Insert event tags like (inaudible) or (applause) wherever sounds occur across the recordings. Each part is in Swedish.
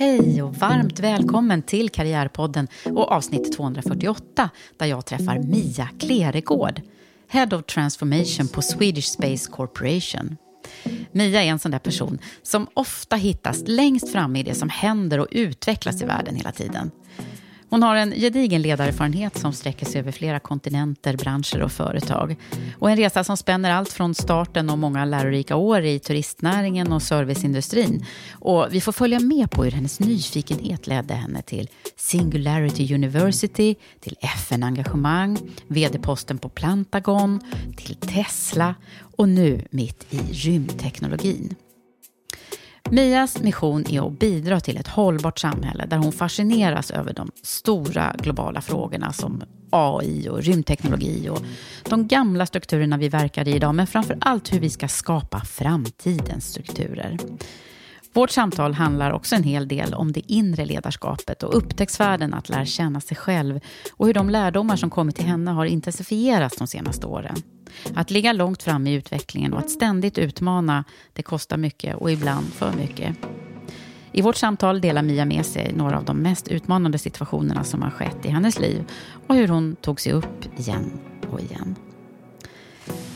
Hej och varmt välkommen till Karriärpodden och avsnitt 248 där jag träffar Mia Kleregård, Head of Transformation på Swedish Space Corporation. Mia är en sån där person som ofta hittas längst fram i det som händer och utvecklas i världen hela tiden. Hon har en gedigen ledarerfarenhet som sträcker sig över flera kontinenter, branscher och företag. Och en resa som spänner allt från starten och många lärorika år i turistnäringen och serviceindustrin. Och vi får följa med på hur hennes nyfikenhet ledde henne till Singularity University, till FN-engagemang, vd-posten på Plantagon, till Tesla och nu mitt i rymdteknologin. Mias mission är att bidra till ett hållbart samhälle där hon fascineras över de stora globala frågorna som AI och rymdteknologi och de gamla strukturerna vi verkar i idag, men framför allt hur vi ska skapa framtidens strukturer. Vårt samtal handlar också en hel del om det inre ledarskapet och upptäcktsfärden att lära känna sig själv och hur de lärdomar som kommit till henne har intensifierats de senaste åren. Att ligga långt fram i utvecklingen och att ständigt utmana, det kostar mycket och ibland för mycket. I vårt samtal delar Mia med sig några av de mest utmanande situationerna som har skett i hennes liv och hur hon tog sig upp igen och igen.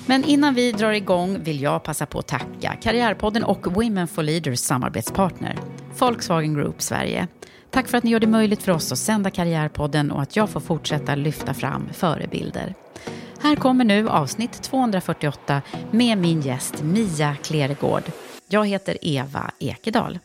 Men innan vi drar igång vill jag passa på att tacka Karriärpodden och Women for Leaders samarbetspartner, Volkswagen Group Sverige. Tack för att ni gör det möjligt för oss att sända Karriärpodden och att jag får fortsätta lyfta fram förebilder. Här kommer nu avsnitt 248 med min gäst Mia Kleregård. Jag heter Eva Ekedal.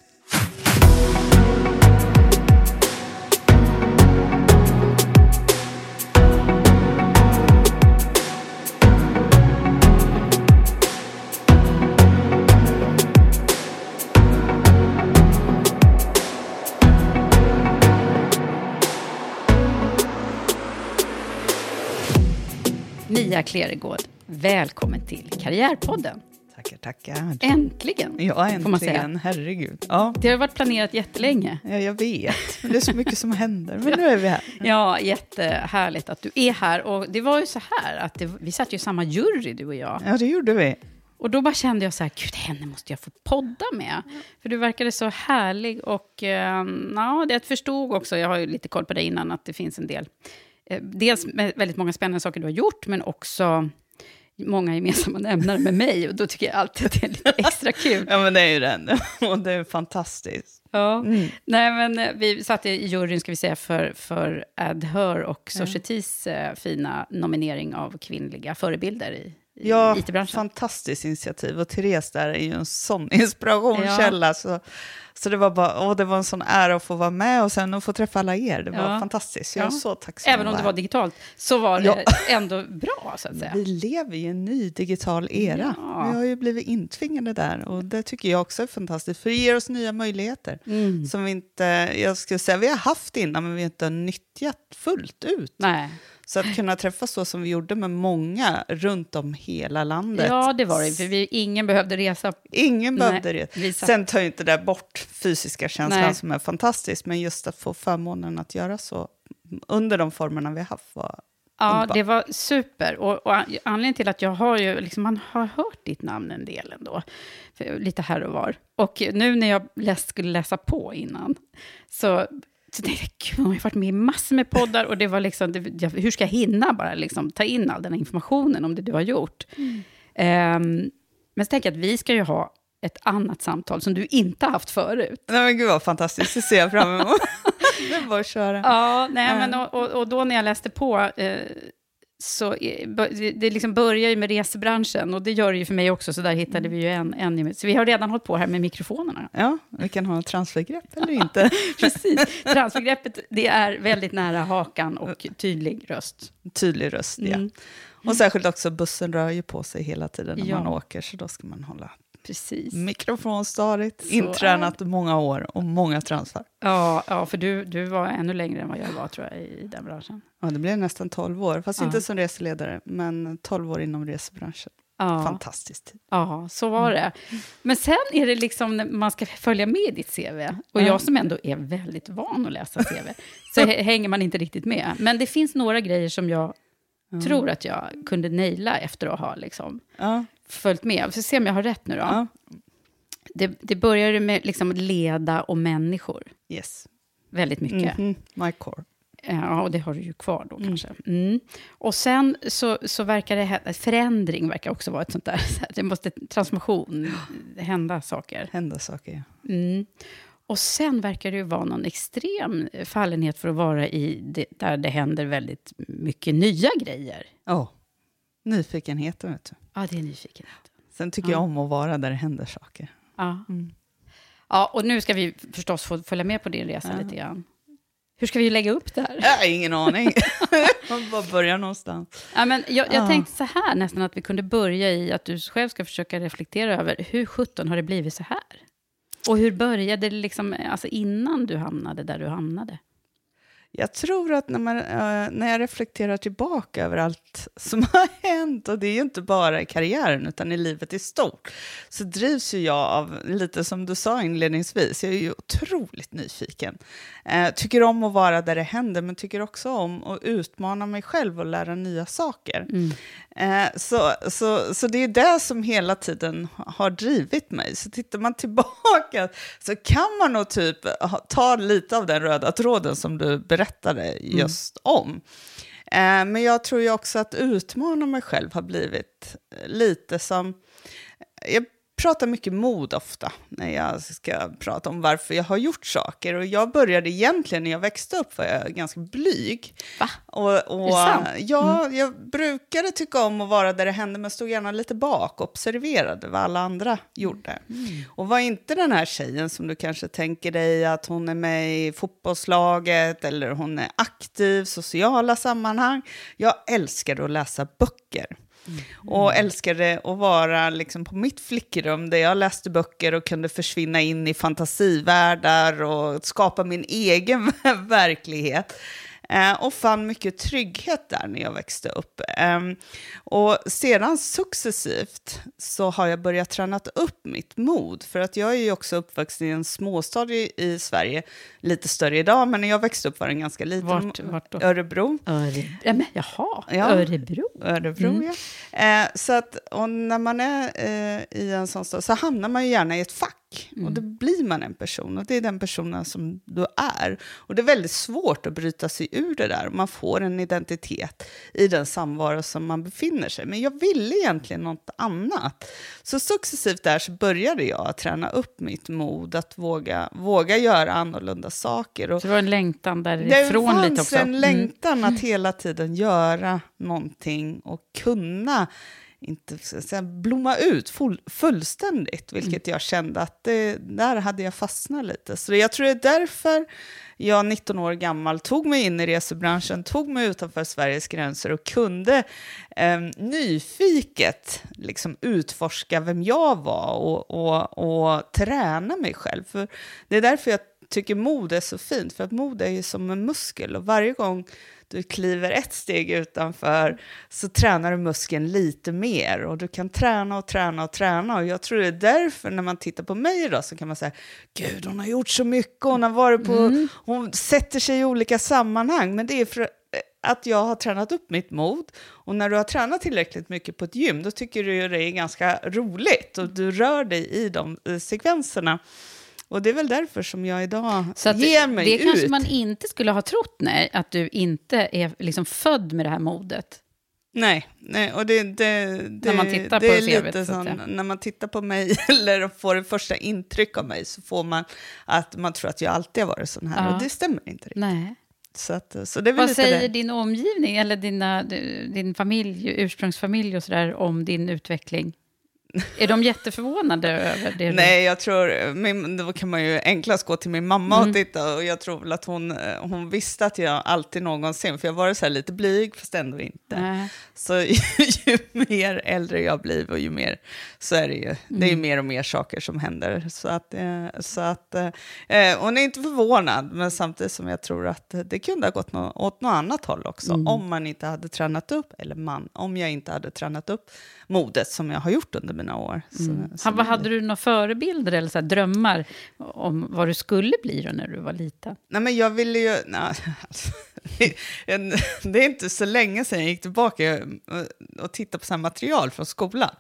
Mia Kleregård, välkommen till Karriärpodden. Tackar, tackar. Äntligen, Ja, får man säga. äntligen. Herregud. Ja. Det har varit planerat jättelänge. ja, jag vet. Men det är så mycket som händer. Men nu är vi här. Ja, jättehärligt att du är här. Och det var ju så här att det, vi satt ju i samma jury, du och jag. Ja, det gjorde vi. Och då bara kände jag så här, gud, henne måste jag få podda med. För du verkade så härlig och eh, ja, det jag förstod också, jag har ju lite koll på dig innan, att det finns en del, dels med väldigt många spännande saker du har gjort, men också många gemensamma (laughs) nämnare med mig. Och då tycker jag alltid att det är lite extra kul. Ja, men det är ju den. (laughs) Och det är fantastiskt. Ja. Mm. Nej, men eh, vi satt i juryn, ska vi säga, för, för Adher och Societys eh, fina nominering av kvinnliga förebilder i Ja, IT-branschen. fantastiskt initiativ. Och Therese där är ju en sån (laughs) inspirationskälla. Så, så det var bara, åh, det var en sån ära att få vara med och sen att få träffa alla er. Det var Ja. fantastiskt. Jag är Ja. så tacksam Även om det var digitalt, så var det Ja. (laughs) ändå bra, så att säga. Vi lever i en ny digital era. Ja. Vi har ju blivit intvingade där och det tycker jag också är fantastiskt, för det ger oss nya möjligheter Mm. som vi inte, jag skulle säga vi har haft innan, men vi inte har nyttjat fullt ut. Nej. Så att kunna träffas så som vi gjorde med många runt om hela landet. Ja, det var det. För vi, ingen behövde resa. Ingen Nej, behövde vi satt- Sen tar ju inte det bort fysiska känslan Nej. som är fantastisk, men just att få förmånen att göra så under de formerna vi har haft var Ja, underbart. det var super. Och, och an- anledningen till att jag har ju, liksom, man har hört ditt namn en del ändå, lite här och var. Och nu när jag läs, skulle läsa på innan, så, så tänkte jag, gud, hon har varit med i massor med poddar, och det var liksom, det, jag, hur ska jag hinna bara liksom, ta in all den här informationen om det du har gjort? Ehm, men så tänker jag att vi ska ju ha ett annat samtal som du inte haft förut. Nej men gud vad fantastiskt, det ser jag fram emot. (laughs) det är bara att köra. Ja, nej, men, och, och, och då när jag läste på, eh, så det, liksom börjar ju med resebranschen, och det gör det ju för mig också, så där hittade vi ju en, en... Så vi har redan hållit på här med mikrofonerna. Ja, vi kan ha transfergrepp eller (laughs) inte. Precis. Transbegreppet, det är väldigt nära hakan och tydlig röst. Tydlig röst, ja. Mm. Och särskilt också, bussen rör ju på sig hela tiden när Ja. man åker, så då ska man hålla Precis. mikrofon stadigt, Så intränat många år och många transfer. Ja, ja för du, du var ännu längre än vad jag var, tror jag, i den branschen. Ja, det blev nästan 12 år, fast Ja. inte som reseledare, men 12 år inom resebranschen. Ja. Fantastisk tid. Ja, så var det. Men sen är det liksom när man ska följa med i ditt CV. Och Ja. jag som ändå är väldigt van att läsa CV, så hä- hänger man inte riktigt med. Men det finns några grejer som jag tror att jag kunde naila efter att ha liksom Ja, följt med. Vi får se om jag har rätt nu då. ja. Det, det började med liksom leda och människor. yes. Väldigt mycket. Mhm, My core. Ja, och det har du ju kvar då kanske. Mm. Och sen så, så verkar det, hä- förändring verkar också vara ett sånt där, (laughs) det måste transformation, (gasps) hända saker. Hända saker, ja. Mm. Och sen verkar det ju vara någon extrem fallenhet för att vara i det, där det händer väldigt mycket nya grejer. Oh. Nyfikenheten, vet du. Ja, det är nyfikenhet. Sen tycker jag om att vara där det händer saker. Ja. Mm. ja, och nu ska vi förstås få följa med på din resa lite grann. Hur ska vi lägga upp det här? Jag har ingen aning. (laughs) Man bara börjar någonstans. Ja, men jag, jag Ja. tänkte så här nästan, att vi kunde börja i att du själv ska försöka reflektera över hur 17 har det blivit så här? Och hur började det liksom, alltså innan du hamnade där du hamnade? Jag tror att när, man, eh, när jag reflekterar tillbaka över allt som (laughs) har hänt, och det är ju inte bara i karriären utan i livet i stort, så drivs ju jag av, lite som du sa inledningsvis, jag är ju otroligt nyfiken. Eh, tycker om att vara där det händer, men tycker också om att utmana mig själv och lära nya saker. Mm så, så, så det är det som hela tiden har drivit mig. Så tittar man (laughs) tillbaka så kan man nog typ ta lite av den röda tråden som du berättade just om. Eh, men jag tror ju också att utmana mig själv har blivit eh, lite som... Jag pratar mycket mod ofta när jag ska prata om varför jag har gjort saker. Och jag började egentligen när jag växte upp var jag ganska blyg. Va? Och, och? Ja, jag brukade tycka om att vara där det hände, men stod gärna lite bak och observerade vad alla andra gjorde. Och var inte den här tjejen som du kanske tänker dig att hon är med i fotbollslaget eller hon är aktiv, sociala sammanhang. Jag älskade att läsa böcker. Mm. Och älskade att vara liksom på mitt flickrum där jag läste böcker och kunde försvinna in i fantasivärldar och skapa min egen (laughs) verklighet. Eh, och fann mycket trygghet där när jag växte upp. Ehm, och sedan successivt så har jag börjat träna upp mitt mod. För att jag är ju också uppvuxen i en småstad i, i Sverige, lite större idag, men när jag växte upp var den ganska liten. Vart- vart då? Örebro. Örebro. Ja, men, jaha, Ja. Örebro. Örebro, ja. Eh, så att, och när man är eh, i en sån stad så hamnar man ju gärna i ett fack. Och då blir man en person och det är den personen som du är. Och det är väldigt svårt att bryta sig ur det där. Man får en identitet i den samvaro som man befinner sig. Men jag ville egentligen något annat. Så successivt där så började jag att träna upp mitt mod att våga, våga göra annorlunda saker. Och Så det var en längtan det därifrån fanns lite också. en Mm. längtan att hela tiden göra någonting och kunna inte säga, blomma ut full, fullständigt, vilket Mm. jag kände att det, där hade jag fastnat lite. Så jag tror det är därför jag 19 år gammal tog mig in i resebranschen, tog mig utanför Sveriges gränser och kunde eh, nyfiket liksom utforska vem jag var och, och, och träna mig själv. För det är därför jag tycker mod är så fint, för att mod är ju som en muskel och varje gång du kliver ett steg utanför så tränar du muskeln lite mer. Och du kan träna och träna och träna. Och jag tror det är därför när man tittar på mig idag så kan man säga gud hon har gjort så mycket, hon har varit på, hon sätter sig i olika sammanhang. Men det är för att jag har tränat upp mitt mod. Och när du har tränat tillräckligt mycket på ett gym då tycker du det är ganska roligt. Och du rör dig i de eh, sekvenserna. Och det är väl därför som jag idag Så ger mig det ut. kanske man inte skulle ha trott, nej, att du inte är liksom född med det här modet. Nej, nej, och det, det, det, När man tittar det på är lite så att sån, säga. när man tittar på mig (laughs) eller får det första intryck av mig så får man att man tror att jag alltid har varit sån här Ja. och det stämmer inte riktigt. Nej. Så, att, så det Vad säger det. din omgivning, eller dina, din familj, ursprungsfamilj och sådär, om din utveckling? Är de jätteförvånade över det? Nej, jag tror, min, då kan man ju enklast gå till min mamma Mm. och titta och jag tror väl att hon, eh, hon visste att jag alltid någonsin, för jag var så lite blyg fast ändå inte. Nej. Så ju, (laughs) ju mer äldre jag blir och ju mer så är det ju, det är ju mer och mer saker som händer. Så att, eh, så att eh, hon är inte förvånad, men samtidigt som jag tror att det kunde ha gått nå, åt något annat håll också, om man inte hade tränat upp, eller man, om jag inte hade tränat upp modet som jag har gjort under mina år. Så, så Ha, hade du några förebilder eller så drömmar om vad du skulle bli då när du var liten? Nej, men jag ville ju... Nej, alltså, (laughs) det är inte så länge sedan jag gick tillbaka och- tittade på så material från skolan.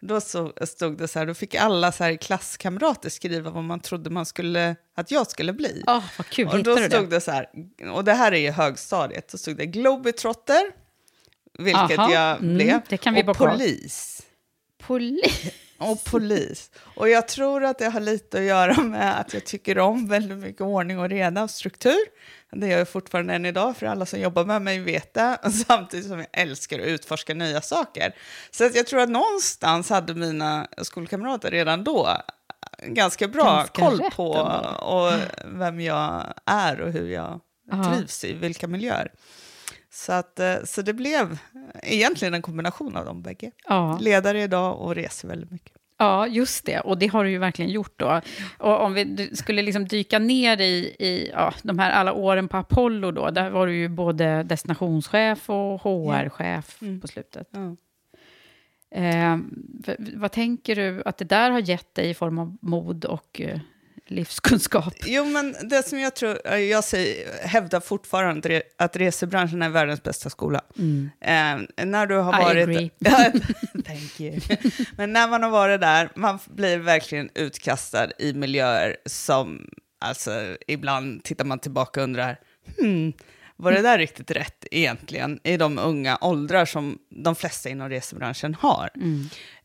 Då så stod det så här, då fick alla så här klasskamrater skriva vad man trodde man skulle, att jag skulle bli. Ah, vad kul, och då stod det? det så här, och det här är ju högstadiet, då stod det globetrotter, vilket Aha, jag mm, blev, vi och polis. Polis? Och polis. Och jag tror att det har lite att göra med att jag tycker om väldigt mycket ordning och reda och struktur. Det gör jag fortfarande än idag, för alla som jobbar med mig vet det. (laughs) Samtidigt som jag älskar att utforska nya saker. Så att jag tror att någonstans hade mina skolkamrater redan då ganska bra Ganska koll på och vem jag är och hur jag Ja. trivs i vilka miljöer. Så, att, eh, så det blev egentligen en kombination av de bägge. Ja. Ledare idag och reser väldigt mycket. Ja, just det. Och det har du ju verkligen gjort då. Och om vi skulle liksom dyka ner i, i ja, de här alla åren på Apollo då, där var du ju både destinationschef och HR-chef på slutet. Ja. Eh, vad tänker du att det där har gett dig i form av mod och eh, livskunskap? Jo, men det som jag tror, eh, jag säger, hävdar fortfarande att re- att resebranschen är världens bästa skola. Eh, när du har Mm. I varit... agree. (laughs) Thank you. Men när man har varit där, man blir verkligen utkastad i miljöer som, alltså ibland tittar man tillbaka och undrar, hmm, var det där riktigt rätt egentligen i de unga åldrar som de flesta inom resebranschen har?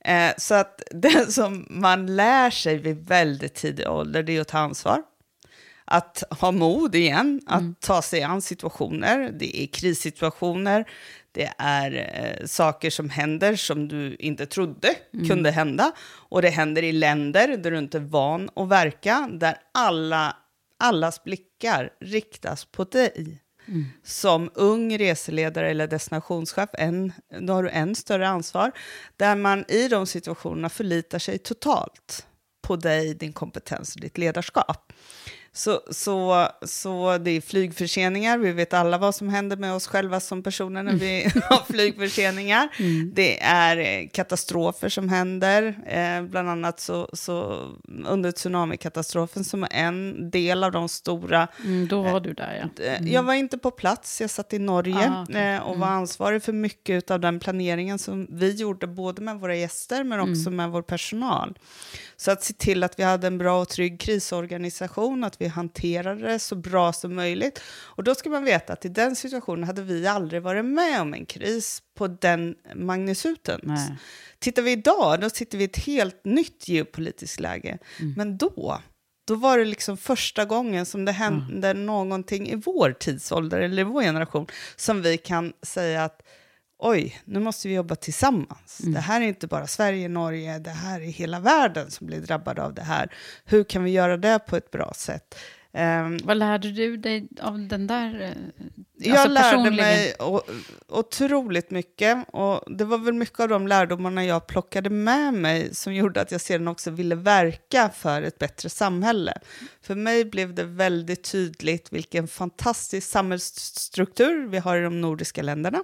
Eh, så att (laughs) det som man lär sig vid väldigt tidig ålder, det är att ta ansvar. Att ha mod igen, att ta sig an situationer. Det är krissituationer, det är eh, saker som händer som du inte trodde kunde hända. Och det händer i länder där du inte är van att verka, där alla, allas blickar riktas på dig. Som ung reseledare eller destinationschef, en, då har du än större ansvar, där man i de situationerna förlitar sig totalt på dig, din kompetens och ditt ledarskap. Så, så, så det är flygförseningar, vi vet alla vad som händer med oss själva som personer när vi (laughs) har flygförseningar. Det är eh, katastrofer som händer, eh, bland annat så, så under tsunamikatastrofen som är en del av de stora Mm, då var du där, ja. Eh, Jag var inte på plats, jag satt i Norge Ah, okej. eh, och var ansvarig för mycket av den planeringen som vi gjorde, både med våra gäster men också med vår personal. Så att se till att vi hade en bra och trygg krisorganisation, att vi hanterade det så bra som möjligt. Och då ska man veta att i den situationen hade vi aldrig varit med om en kris på den magnituden. Nej. Tittar vi idag, då sitter vi i ett helt nytt geopolitiskt läge. Men då, då var det liksom första gången som det hände någonting i vår tidsålder eller i vår generation som vi kan säga att oj, nu måste vi jobba tillsammans. Det här är inte bara Sverige, Norge, det här är hela världen som blir drabbad av det här. Hur kan vi göra det på ett bra sätt? Ehm, Vad lärde du dig av den där? eh, jag alltså lärde mig o- otroligt mycket och det var väl mycket av de lärdomarna jag plockade med mig som gjorde att jag sedan också ville verka för ett bättre samhälle. För mig blev det väldigt tydligt vilken fantastisk samhällsstruktur vi har i de nordiska länderna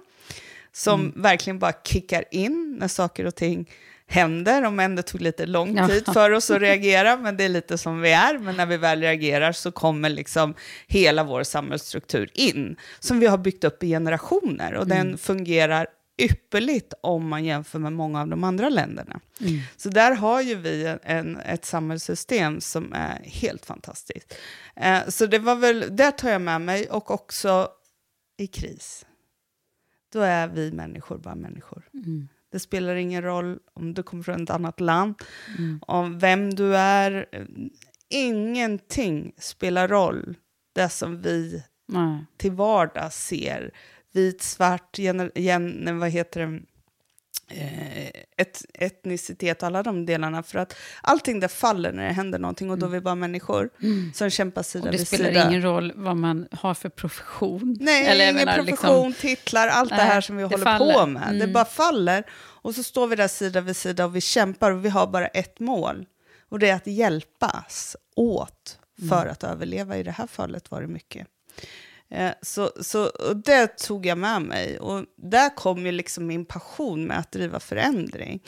som Mm. verkligen bara kickar in när saker och ting händer, om än det tog lite lång tid för oss att reagera, men det är lite som vi är. Men när vi väl reagerar så kommer liksom hela vår samhällsstruktur in, som vi har byggt upp i generationer. Och den fungerar ypperligt om man jämför med många av de andra länderna. Så där har ju vi en, ett samhällssystem som är helt fantastiskt. Eh, så det var väl, där tar jag med mig, och också i kris. Då är vi människor bara människor. Det spelar ingen roll om du kommer från ett annat land, om vem du är. Ingenting spelar roll. Det som vi Nej. till vardags ser. Vit, svart, gen, gen, vad heter det? Eh, et, etnicitet, alla de delarna. För att allting där faller när det händer någonting och då är vi bara människor som kämpar sida Och det vid spelar sida. ingen roll vad man har för profession. Nej, Eller ingen menar, profession, liksom- titlar, allt det Nej, här som vi det håller faller. på med. Det Mm. bara faller. Och så står vi där sida vid sida och vi kämpar och vi har bara ett mål. Och det är att hjälpas åt för Mm. att överleva. I det här fallet var det mycket. Eh, Så, så och det tog jag med mig. Och där kom ju liksom min passion med att driva förändring.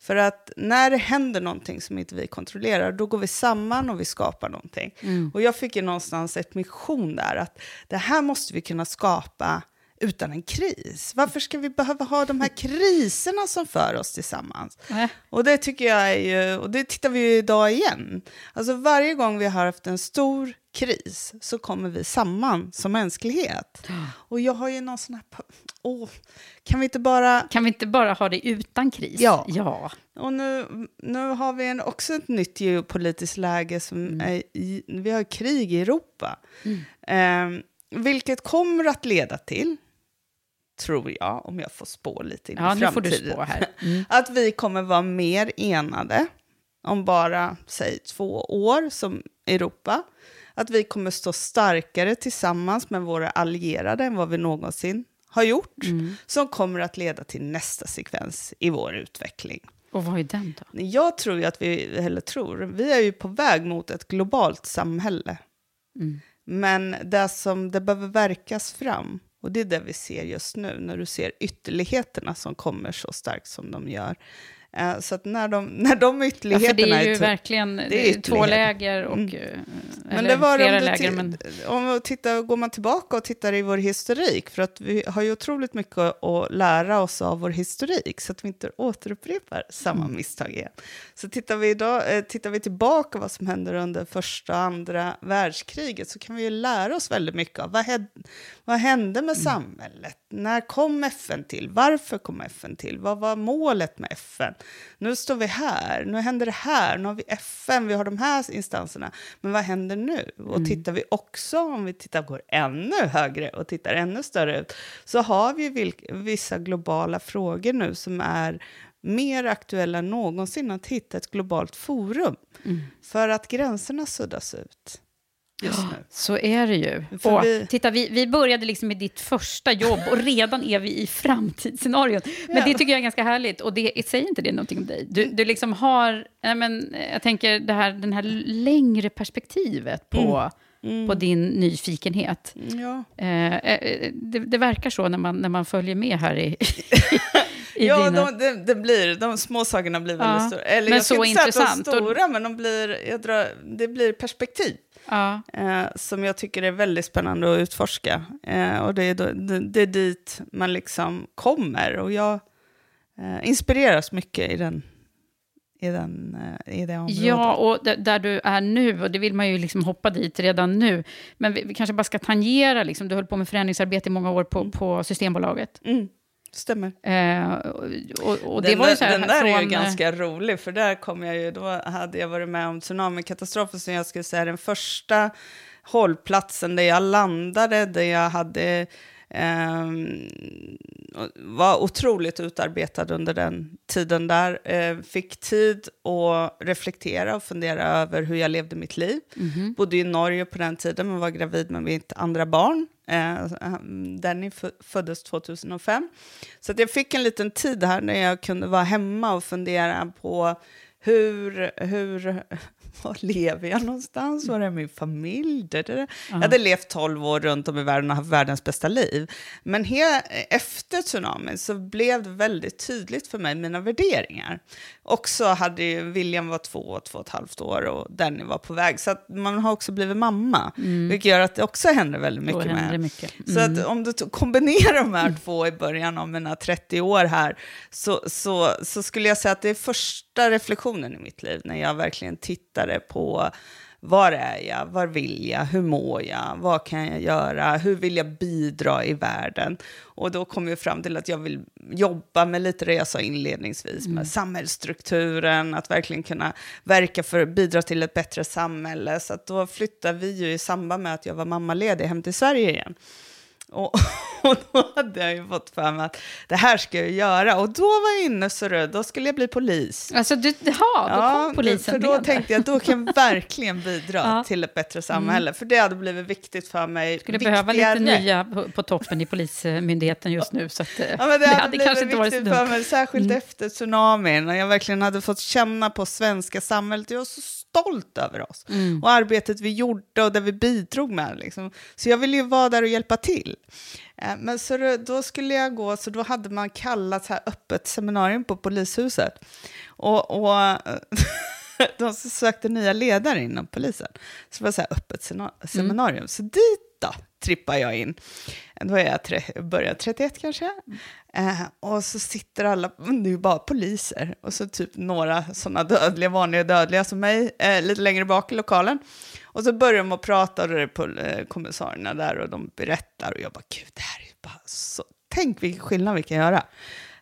För att när det händer någonting som inte vi kontrollerar, då går vi samman och vi skapar någonting. Och jag fick ju någonstans ett mission där, att det här måste vi kunna skapa utan en kris. Varför ska vi behöva ha de här (laughs) kriserna som för oss tillsammans? Nej. Och det tycker jag är ju, och det tittar vi ju idag igen. Alltså varje gång vi har haft en stor kris så kommer vi samman som mänsklighet. Och jag har ju någon sån här, åh, kan vi inte bara Kan vi inte bara ha det utan kris? Ja. ja. och nu, nu har vi en, också ett nytt geopolitiskt läge. Som är i, vi har krig i Europa. Eh, vilket kommer att leda till, tror jag, om jag får spå lite in Ja, i nu får du framtiden. spå här. (laughs) Att vi kommer vara mer enade om bara, säg två år som Europa. Att vi kommer stå starkare tillsammans med våra allierade än vad vi någonsin har gjort. Som kommer att leda till nästa sekvens i vår utveckling. Och vad är den då? Jag tror ju att vi, eller tror, vi är ju på väg mot ett globalt samhälle. Men det som det behöver verkas fram, och det är det vi ser just nu, när du ser ytterligheterna som kommer så starkt som de gör. Eh, Så att när de, (laughs) när de Ja, för ytterligheterna det är ju ty- verkligen det är är två läger och... Mm. eh, men eller det var flera läger, men... om vi tittar, går man tillbaka och tittar i vår historik, för att vi har ju otroligt mycket att lära oss av vår historik, så att vi inte återupprepar samma Mm. misstag igen. Så tittar vi, idag, eh, tittar vi tillbaka vad som hände under första och andra världskriget, så kan vi ju lära oss väldigt mycket av vad, hed, vad hände Mm. med samhället? När kom FN till? Varför kom FN till? Vad var målet med FN? Nu står vi här, nu händer det här, nu har vi FN, vi har de här instanserna. Men vad händer nu? Och tittar vi också, om vi tittar, går ännu högre och tittar ännu större ut, så har vi vissa globala frågor nu som är mer aktuella än någonsin att hitta ett globalt forum. För att gränserna suddas ut just nu. Så är det ju. Och, vi- Titta, vi, vi började liksom med ditt första jobb och redan är vi i framtidsscenarion. Men Ja. det tycker jag är ganska härligt. Och det, säger inte det någonting om dig? Du, du liksom har, nej men, jag tänker det här, den här längre perspektivet på, Mm. på din nyfikenhet. Ja. Eh, eh, det, det verkar så när man, när man följer med här i, (laughs) i ja, dina... de, de, det blir, de små sakerna blir väldigt Ja, stora. Eller men jag ska så inte säga att de är stora, men de blir, jag drar, det blir perspektiv. Ja. Eh, som jag tycker är väldigt spännande att utforska. Eh, och det är, då, det, det är dit man liksom kommer. Och jag eh, inspireras mycket i, den, i, den, eh, i det området. Ja, och där du är nu, och det vill man ju liksom hoppa dit redan nu. Men vi, vi kanske bara ska tangera, liksom, du höll på med förändringsarbete i många år på, på Systembolaget. Mm, stämmer. Eh, och, och, det den, var ju så här, den där är ju från, eh, ganska rolig, för där kom jag ju, då hade jag varit med om tsunamikatastrofen som jag skulle säga den första hållplatsen där jag landade, där jag hade Och var otroligt utarbetad under den tiden där. Eh, fick tid att reflektera och fundera över hur jag levde mitt liv. Bodde i Norge på den tiden, men var gravid med mitt andra barn. Eh, Danny fö- föddes 2005. Så jag fick en liten tid här när jag kunde vara hemma och fundera på hur, hur, var lever jag någonstans? Var är min familj? Det, det, det. Jag hade levt 12 år runt om i världen och haft världens bästa liv. Men he, efter tsunamin så blev det väldigt tydligt för mig, mina värderingar. Också hade ju, William var två, två och ett halvt år och Danny var på väg. Så man har också blivit mamma, vilket gör att det också händer väldigt mycket händer med mycket. så att om du kombinerar de här två i början av mina 30 år här så, så, så skulle jag säga att det är första reflektionen i mitt liv när jag verkligen tittade på var är jag, var vill jag, hur mår jag, vad kan jag göra, hur vill jag bidra i världen? Och då kom jag fram till att jag vill jobba med lite det jag sa inledningsvis, med samhällsstrukturen, att verkligen kunna verka för att bidra till ett bättre samhälle. Så att då flyttade vi ju i samband med att jag var mammaledig hem till Sverige igen. Och, (laughs) och då hade jag ju fått för mig att det här ska jag göra. Och då var jag inne så röd, då skulle jag bli polis. Alltså, du, ja, då kom polisen för då med tänkte jag att då kan jag (laughs) verkligen bidra Ja. till ett bättre samhälle. För det hade blivit viktigt för mig. skulle behöva viktigare. lite nya på, på toppen i Polismyndigheten just nu. Så att, eh, Ja, men det, hade blivit kanske inte varit så viktigt för dumt. mig, särskilt efter tsunamin, när jag verkligen hade fått känna på svenska samhället. Jag var så stolt över oss och arbetet vi gjorde och det vi bidrog med. Liksom. Så jag ville ju vara där och hjälpa till. Eh, Men så då, då skulle jag gå, så då hade man kallat så här öppet seminarium på polishuset. Och, och (laughs) de sökte nya ledare inom polisen. Så det var så här öppet sena- seminarium. Så dit då trippar jag in. Då är jag tre, börjar 31 kanske. Eh, och så sitter alla, det är ju bara poliser. Och så typ några sådana dödliga, vanliga dödliga som mig, eh, lite längre bak i lokalen. Och så börjar de att prata och det är eh, kommissarierna där och de berättar. Och jag bara, gud, det här är bara så... Tänk vilken skillnad vi kan göra.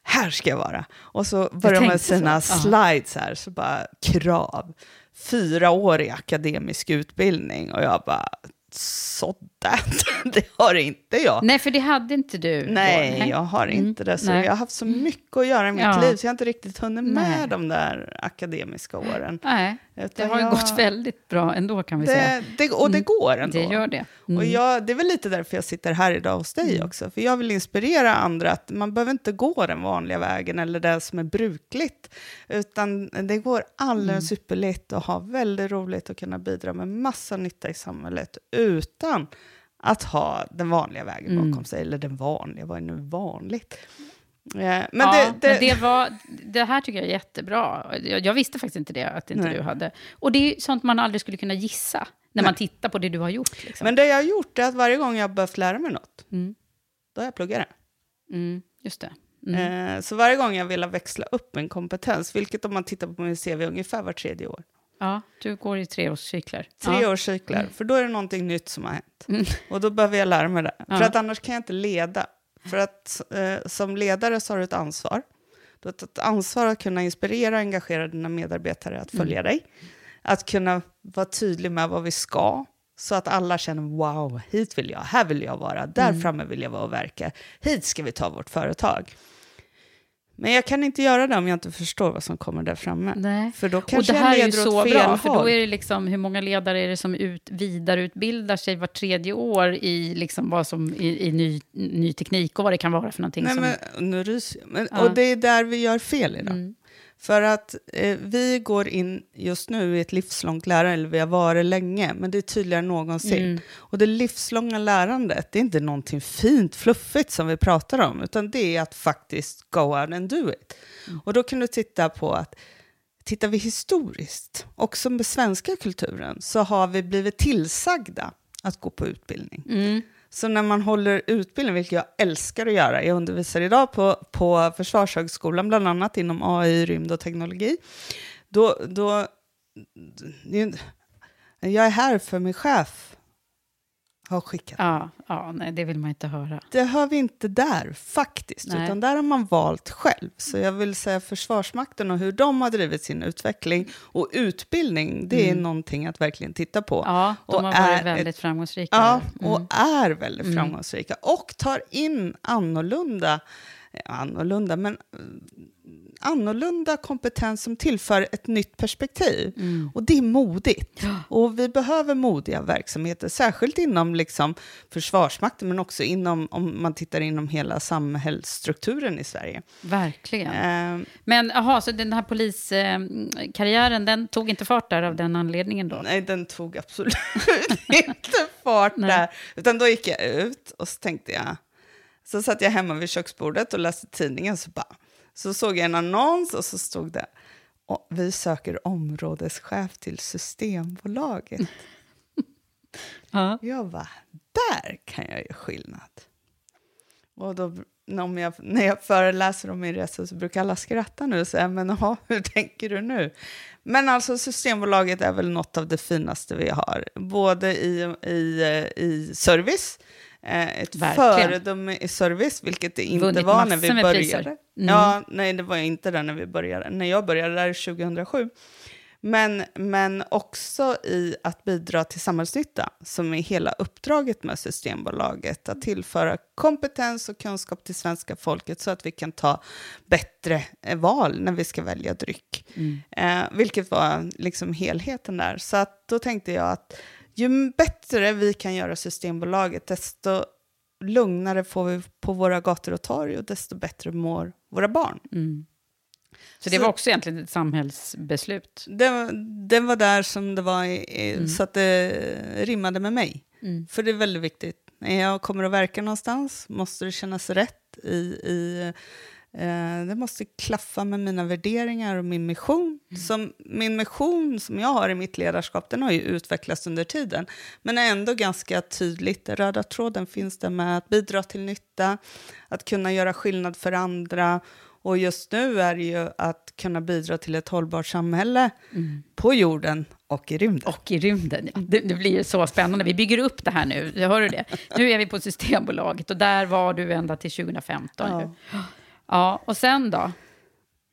Här ska jag vara. Och så börjar de med tänkte så. sina Ja. slides här, så bara krav. Fyra år i akademisk utbildning och jag bara, sådär, (laughs) det har inte jag. Nej, för det hade inte du. då. Nej, jag har inte det. Så Nej. jag har haft så mycket att göra i mitt Ja. liv så jag har inte riktigt hunnit med Nej. de där akademiska åren. Nej, det Utan har ju jag- gått väldigt bra ändå kan vi säga. Det, det, och det går ändå. Det gör det. Mm. Och jag, det är väl lite därför jag sitter här idag hos dig också. För jag vill inspirera andra att man behöver inte gå den vanliga vägen eller det som är brukligt. Utan det går alldeles ypperligt och ha väldigt roligt och kunna bidra med massa nytta i samhället utan att ha den vanliga vägen bakom sig. Eller den vanliga, vad är nu vanligt? Eh, Men, ja, det, det, men det, var, det här tycker jag är jättebra. Jag, jag visste faktiskt inte det, att inte Nej. du hade. Och det är sånt man aldrig skulle kunna gissa när man tittar på det du har gjort. Liksom. men det jag har gjort är att varje gång jag har behövt lära mig något, Mm. då har jag pluggat det. Mm, just det. Mm. Eh, Så varje gång jag vill växla upp min kompetens, vilket om man tittar på min CV ungefär var tredje år, Ja, du går i treårscykler. tre ja. för då är det någonting nytt som har hänt. Och då behöver jag lära mig det. För Ja. att annars kan jag inte leda. För att eh, som ledare så har du ett ansvar. Du har ett ansvar att kunna inspirera och engagera dina medarbetare att följa dig. Att kunna vara tydlig med vad vi ska. Så att alla känner wow, hit vill jag, här vill jag vara, där framme vill jag vara och verka. Hit ska vi ta vårt företag. Men jag kan inte göra det om jag inte förstår vad som kommer där framme. Nej. För då Och kanske det här är jag ju leder så åt fel bra, för då håll. är det liksom, hur många ledare är det som ut, vidareutbildar sig var tredje år i, liksom vad som, i, i ny, ny teknik och vad det kan vara för någonting. Nej, som, men, nu jag. Men, Ja. Mm. Och det är där vi gör fel idag. För att eh, vi går in just nu i ett livslångt lärande, eller vi har varit länge, men det är tydligare än någonsin. Mm. Och det livslånga lärandet, det är inte någonting fint, fluffigt som vi pratar om, utan det är att faktiskt go out and do it. Mm. Och då kan du titta på att Tittar vi historiskt, också med svenska kulturen, så har vi blivit tillsagda att gå på utbildning. Mm. Så när man håller utbildning, vilket jag älskar att göra, jag undervisar idag på, på Försvarshögskolan, bland annat inom AI, rymd och teknologi, då, då är jag är här för min chef har skickat. Ja, ja, nej, det vill man inte höra. Det hör vi inte där faktiskt, Nej. utan där har man valt själv. Så jag vill säga Försvarsmakten och hur de har drivit sin utveckling och utbildning, det är någonting att verkligen titta på. Mm. Ja, de Och har är varit väldigt ett- framgångsrika. Ja, Mm. och är väldigt framgångsrika. Och tar in annorlunda, annorlunda, men annorlunda kompetens som tillför ett nytt perspektiv. Mm. Och det är modigt. Och vi behöver modiga verksamheter, särskilt inom liksom Försvarsmakten, men också inom, om man tittar inom hela samhällsstrukturen i Sverige. Verkligen. Eh, Men jaha, så den här poliskarriären, den tog inte fart där av den anledningen då? Nej, den tog absolut (laughs) inte fart Nej. där. Utan då gick jag ut och så tänkte jag... Så satt jag hemma vid köksbordet och läste tidningen. Så, bara, så såg jag en annons och så stod det vi söker områdeschef till Systembolaget. (laughs) Ja. Jag bara, där kan jag göra skillnad. Och då, om jag, när jag föreläser om min resa så brukar alla skratta nu och säga, men aha, (laughs) hur tänker du nu? Men alltså Systembolaget är väl något av det finaste vi har, både i, i, eh, i service, ett Verkligen. föredöme i service, vilket det inte Vunnit var när vi började. Mm. Ja, nej, det var inte där när vi började. När jag började där 2007. Men, men också i att bidra till samhällsnytta, som är hela uppdraget med Systembolaget. Att tillföra kompetens och kunskap till svenska folket så att vi kan ta bättre eh, val när vi ska välja dryck. Eh, vilket var liksom helheten där. Så att då tänkte jag att ju bättre vi kan göra Systembolaget, desto lugnare får vi på våra gator och torg och desto bättre mår våra barn. Så det Så- var också egentligen ett samhällsbeslut? Det, det var där som det var, i- i- så att det rimmade med mig. För det är väldigt viktigt. När jag kommer att verka någonstans måste det kännas rätt i... i eh, det måste klaffa med mina värderingar och min mission. Som, min mission som jag har i mitt ledarskap, den har ju utvecklats under tiden. Men är ändå ganska tydligt. Den röda tråden finns där med att bidra till nytta, att kunna göra skillnad för andra. Och just nu är det ju att kunna bidra till ett hållbart samhälle på jorden och i rymden. Och i rymden, ja. det, det blir så spännande. Vi bygger upp det här nu, hör du det? Nu är vi på Systembolaget och där var du ända till 2015. Ja. Ja, och sen då?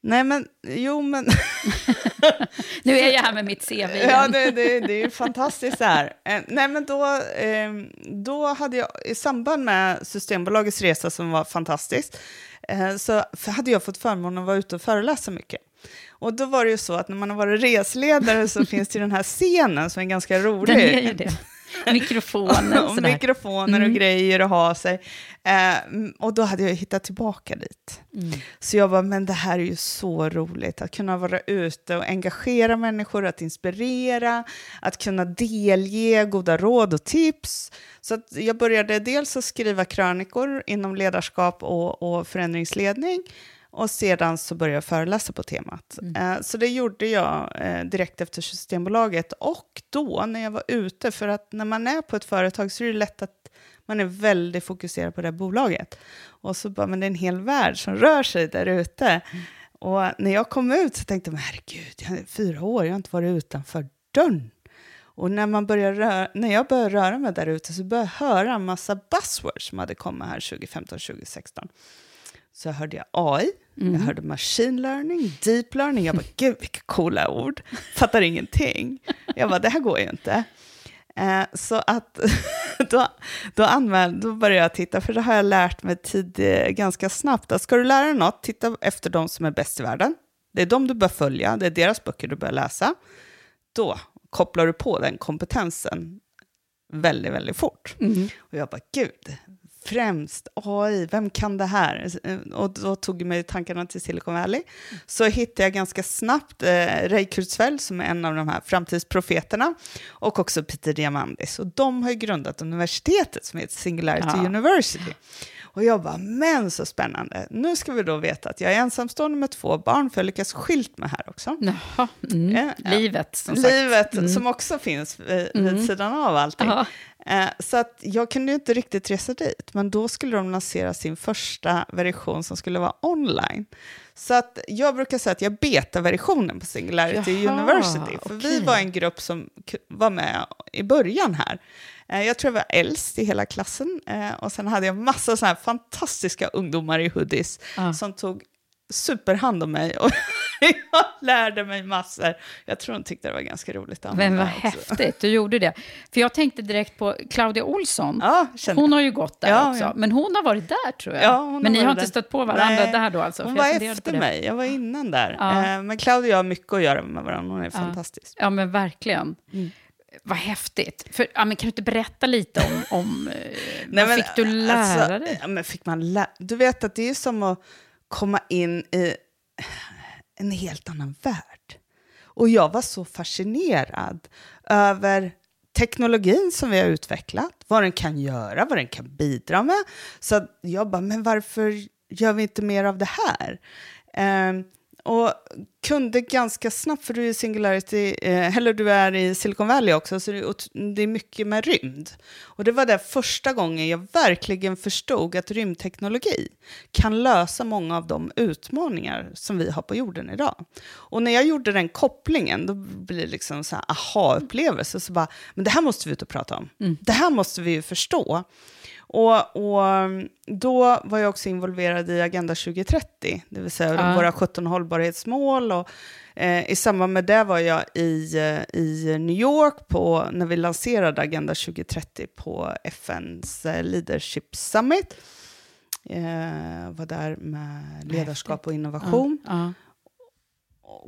Nej men, jo men... (laughs) Nu är jag här med mitt CV igen. Ja, det, det, det är ju fantastiskt det här. Eh, nej, men då, eh, då hade jag, i samband med Systembolagets resa som var fantastisk, eh, så hade jag fått förmånen att vara ute och föreläsa mycket. Och då var det ju så att när man har varit resledare så (laughs) finns det ju den här scenen som är ganska rolig. Den är ju det. (laughs) Mikrofonen och och mikrofoner och grejer att ha sig. Eh, mm, och då hade jag hittat tillbaka dit. Så jag bara, men det här är ju så roligt, att kunna vara ute och engagera människor, att inspirera, att kunna delge goda råd och tips. Så att jag började dels att skriva krönikor inom ledarskap och, och förändringsledning, och sedan så började jag föreläsa på temat. Eh, så det gjorde jag eh, direkt efter Systembolaget. Och då när jag var ute, för att när man är på ett företag så är det lätt att man är väldigt fokuserad på det här bolaget. Och så bara, men det är en hel värld som rör sig där ute. Och när jag kom ut så tänkte jag, men herregud, jag är fyra år, jag har inte varit utanför dörren. Och när, man börjar röra, när jag började röra mig där ute så började jag höra en massa buzzwords som hade kommit här 2015-2016. Så hörde jag AI, jag hörde machine learning, deep learning. Jag bara, gud vilka coola ord. Fattar ingenting. Jag bara, det här går ju inte. Eh, så att (laughs) då, då, anmäl, då började jag titta, för det har jag lärt mig tid, eh, ganska snabbt. Att ska du lära dig något, titta efter de som är bäst i världen. Det är de du bör följa, det är deras böcker du bör läsa. Då kopplar du på den kompetensen väldigt, väldigt fort. Och jag bara, gud, främst AI, vem kan det här? Och då tog mig tankarna till Silicon Valley. Så hittade jag ganska snabbt eh, Ray Kurzweil som är en av de här framtidsprofeterna och också Peter Diamandis. Och de har ju grundat universitetet som heter Singularity Ja. University. Och jag bara, men så spännande. Nu ska vi då veta att jag är ensamstående med två barn, för jag lyckas skilt med här också. Jaha, mm. Ja, ja. livet som sagt. Livet som också finns vid, vid sidan av allting. Ja. Eh, så att jag kunde inte riktigt resa dit, men då skulle de lansera sin första version som skulle vara online. Så att jag brukar säga att jag beta-versionen på Singularity Jaha, University, för vi okej. var en grupp som var med i början här. Eh, Jag tror jag var äldst i hela klassen eh, och sen hade jag massa sådana här fantastiska ungdomar i hoodies Ja. som tog superhand om mig och (laughs) jag lärde mig massor. Jag tror de tyckte det var ganska roligt att Men vad också. häftigt, du gjorde det. För jag tänkte direkt på Claudia Olsson. Ja, Hon har ju gått där Ja, också. ja. Men hon har varit där tror jag. Ja, hon men ni har inte där. stött på varandra Nej, där då alltså? Hon var efter mig, jag var innan där. Eh, Men Claudia har mycket att göra med varandra, hon är fantastisk. Ja, men verkligen. Mm. Vad häftigt. För, ja, men kan du inte berätta lite om, om eh, (laughs) Nej, vad fick du lära alltså, dig? Ja, men fick man lä- du vet att det är som att komma in i en helt annan värld. Och jag var så fascinerad över teknologin som vi har utvecklat, vad den kan göra, vad den kan bidra med. Så jag bara, men varför gör vi inte mer av det här? Ehm, och kunde ganska snabbt, för du är Singularity, eh, eller du är i Silicon Valley också, så det är, ot- det är mycket med rymd. Och det var där första gången jag verkligen förstod att rymdteknologi kan lösa många av de utmaningar som vi har på jorden idag. Och när jag gjorde den kopplingen, då blir det liksom så aha-upplevelse, så bara, men det här måste vi ut och prata om. Det här måste vi ju förstå. Och, och då var jag också involverad i Agenda 2030, det vill säga Ja. våra 17 hållbarhetsmål. Och, eh, I samband med det var jag i, eh, i New York på, när vi lanserade Agenda 2030 på FNs eh, Leadership Summit. Eh, var där med ledarskap och innovation. Ja.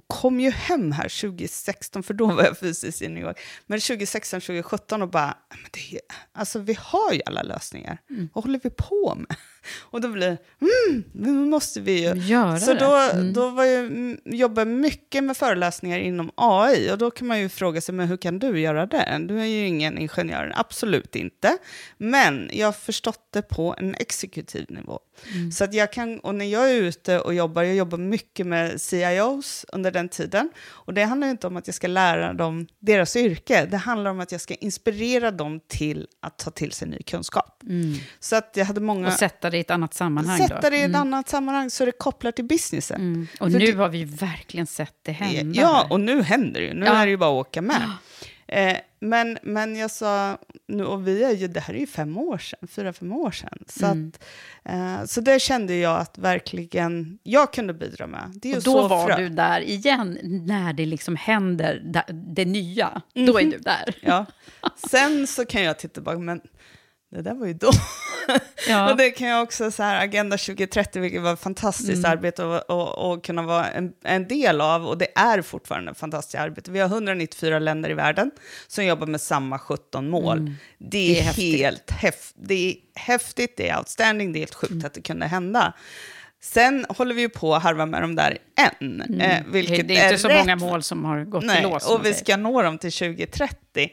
Kom ju hem här 2016, för då var jag fysiskt i New York. Men 2016, 2017 och bara, men det, alltså vi har ju alla lösningar. Mm. Vad håller vi på med? Och då blir mm, nu måste vi ju. Göra Så det. då, Mm. då var jag, mm, jobbade mycket med föreläsningar inom AI och då kan man ju fråga sig, men hur kan du göra det? Du är ju ingen ingenjör, absolut inte. Men jag har förstått det på en exekutiv nivå. Mm. Så att jag kan, och när jag är ute och jobbar, jag jobbar mycket med CIOs under den tiden, och det handlar ju inte om att jag ska lära dem deras yrke, det handlar om att jag ska inspirera dem till att ta till sig ny kunskap. Så att jag hade många... Mm. Och sätta det i ett annat sammanhang Sätta då? det i ett annat sammanhang så det kopplar till businessen. Mm. Och För nu det- har vi verkligen sett det hända. Ja, här. och nu händer det ju. Nu Ja. är det ju bara att åka med. Eh, men, men jag sa, nu, och vi är ju, det här är ju fem år sedan, fyra, fem år sedan. Så, Mm. att, eh, så det kände jag att verkligen jag kunde bidra med. Det är Och då var frö. du där igen, när det liksom händer da- det nya. Då är du där. Ja. (laughs) Sen så kan jag titta tillbaka, men det där var ju då. Ja. Och det kan jag också, så här, Agenda 2030, vilket var ett fantastiskt arbete att och, och kunna vara en, en del av, och det är fortfarande ett fantastiskt arbete. Vi har 194 länder i världen som jobbar med samma 17 mål. Det, Det är är häftigt. helt häf, det är häftigt, det är outstanding, det är helt sjukt att det kunde hända. Sen håller vi ju på att harva med dem där än, eh, vilket det är inte så rätt många mål som har gått i Nej, lås. som och vi säger. ska nå dem till 2030.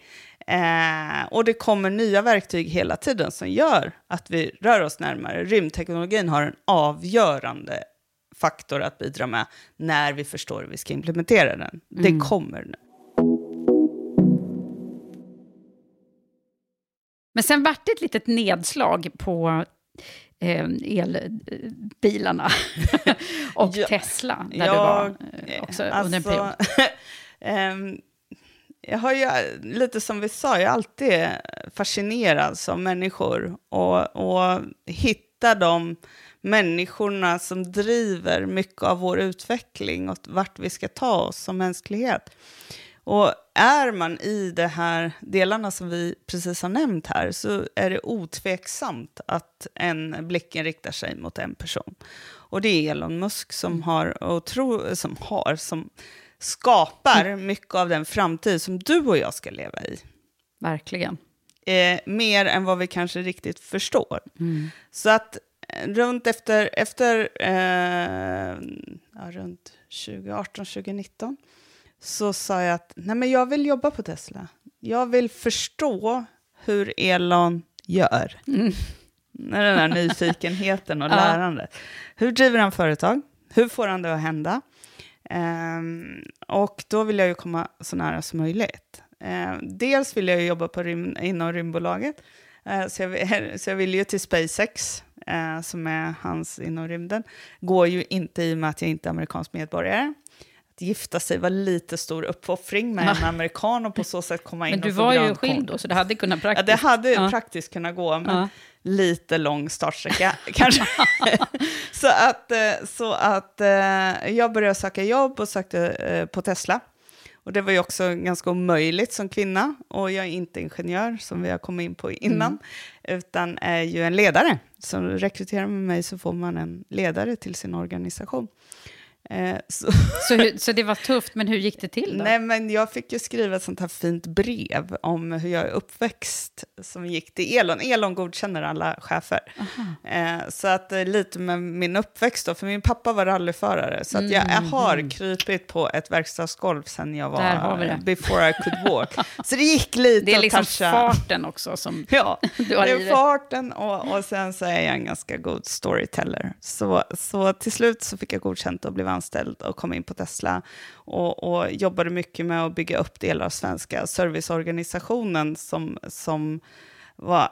Eh, och det kommer nya verktyg hela tiden som gör att vi rör oss närmare. Rymdteknologin har en avgörande faktor att bidra med när vi förstår hur vi ska implementera den. Det kommer nu. Men sen vart det ett litet nedslag på eh, elbilarna (laughs) och Ja. Tesla, där Jag- du var eh, också under en period. (laughs) jag har ju, lite som vi sa, jag är alltid fascinerad som människor och, och hittar de människorna som driver mycket av vår utveckling och vart vi ska ta oss som mänsklighet. Och är man i de här delarna som vi precis har nämnt här så är det otveksamt att en blicken riktar sig mot en person. Och det är Elon Musk som har, och tro, som, har som skapar mycket av den framtid som du och jag ska leva i. Verkligen. Eh, mer än vad vi kanske riktigt förstår. Så att eh, runt efter, efter eh, ja, runt 2018, 2019 så sa jag att nej men jag vill jobba på Tesla. Jag vill förstå hur Elon gör. Med den här nyfikenheten och (laughs) lärandet. Hur driver han företag? Hur får han det att hända? Ehm, och då vill jag ju komma så nära som möjligt. Eh, dels vill jag ju jobba på rym, inom rymdbolaget, eh, så, jag, (laughs) så jag vill ju till SpaceX, eh, som är hans inom rymden. Går ju inte i och med att jag inte är amerikansk medborgare. Att gifta sig var lite stor uppoffring med en amerikan och på så sätt komma in Men du och var ju skild då, så det hade kunnat Ja, praktiskt... det hade Ja. praktiskt kunnat gå, men Ja. Lite lång startsträcka (laughs) kanske. så att, eh, så att eh, jag började söka jobb och sökte eh, på Tesla. Och det var ju också ganska omöjligt som kvinna. Och jag är inte ingenjör, som vi har kommit in på innan, utan är ju en ledare. Så rekryterar man mig så får man en ledare till sin organisation. Eh, så Så, hur- så det var tufft, men hur gick det till då? Nej, men jag fick ju skriva ett sånt här fint brev om hur jag är uppväxt som gick till Elon. Elon godkänner alla chefer. Eh, så att eh, lite med min uppväxt då, för min pappa var rallyförare. Så att jag, jag har krypit på ett verkstadsgolv sen jag Mm. Var, det. before I could walk. (laughs) så det gick lite det är liksom toucha. farten också som... (laughs) Ja, (laughs) Du har det i är farten och, och sen så är jag en ganska god storyteller. Så, så till slut så fick jag godkänt och blev anställd och kom in på Tesla och, och jobbade mycket med att bygga upp delar av svenska serviceorganisationen som, som var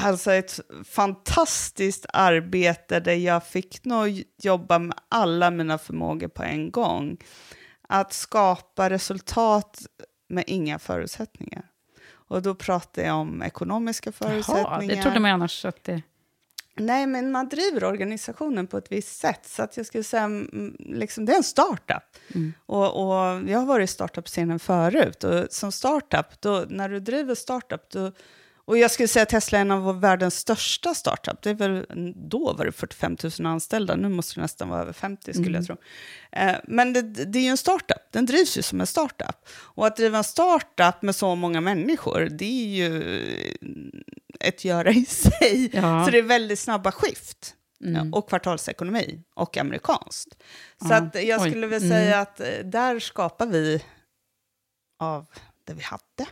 alltså ett fantastiskt arbete där jag fick nog jobba med alla mina förmågor på en gång. Att skapa resultat med inga förutsättningar. Och då pratar jag om ekonomiska förutsättningar. Jaha, det trodde man annars att det... Nej, men man driver organisationen på ett visst sätt. Så att jag skulle säga, mm, liksom, det är en startup. Och, och jag har varit i startup-scenen förut. Och som startup, då, när du driver startup, då, och jag skulle säga att Tesla är en av världens största startup. Det är väl, då var det 45 000 anställda, nu måste det nästan vara över 50 skulle jag tro. Eh, men det, det är ju en startup, den drivs ju som en startup. Och att driva en startup med så många människor, det är ju ett göra i sig. Ja. Så det är väldigt snabba skift. Och kvartalsekonomi och amerikanskt. Så Ja. att jag Oj. skulle väl Mm. säga att eh, där skapar vi av det vi hade.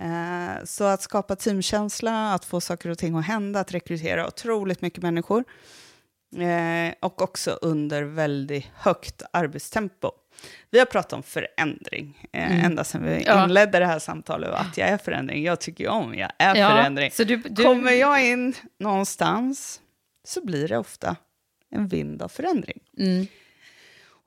Eh, så att skapa teamkänsla, att få saker och ting att hända, att rekrytera otroligt mycket människor. Eh, och också under väldigt högt arbetstempo. Vi har pratat om förändring eh, ända sedan vi Mm. Ja. inledde det här samtalet, att jag är förändring. Jag tycker om jag är Ja, förändring. så du, du, Kommer jag in någonstans så blir det ofta en vind av förändring. Mm.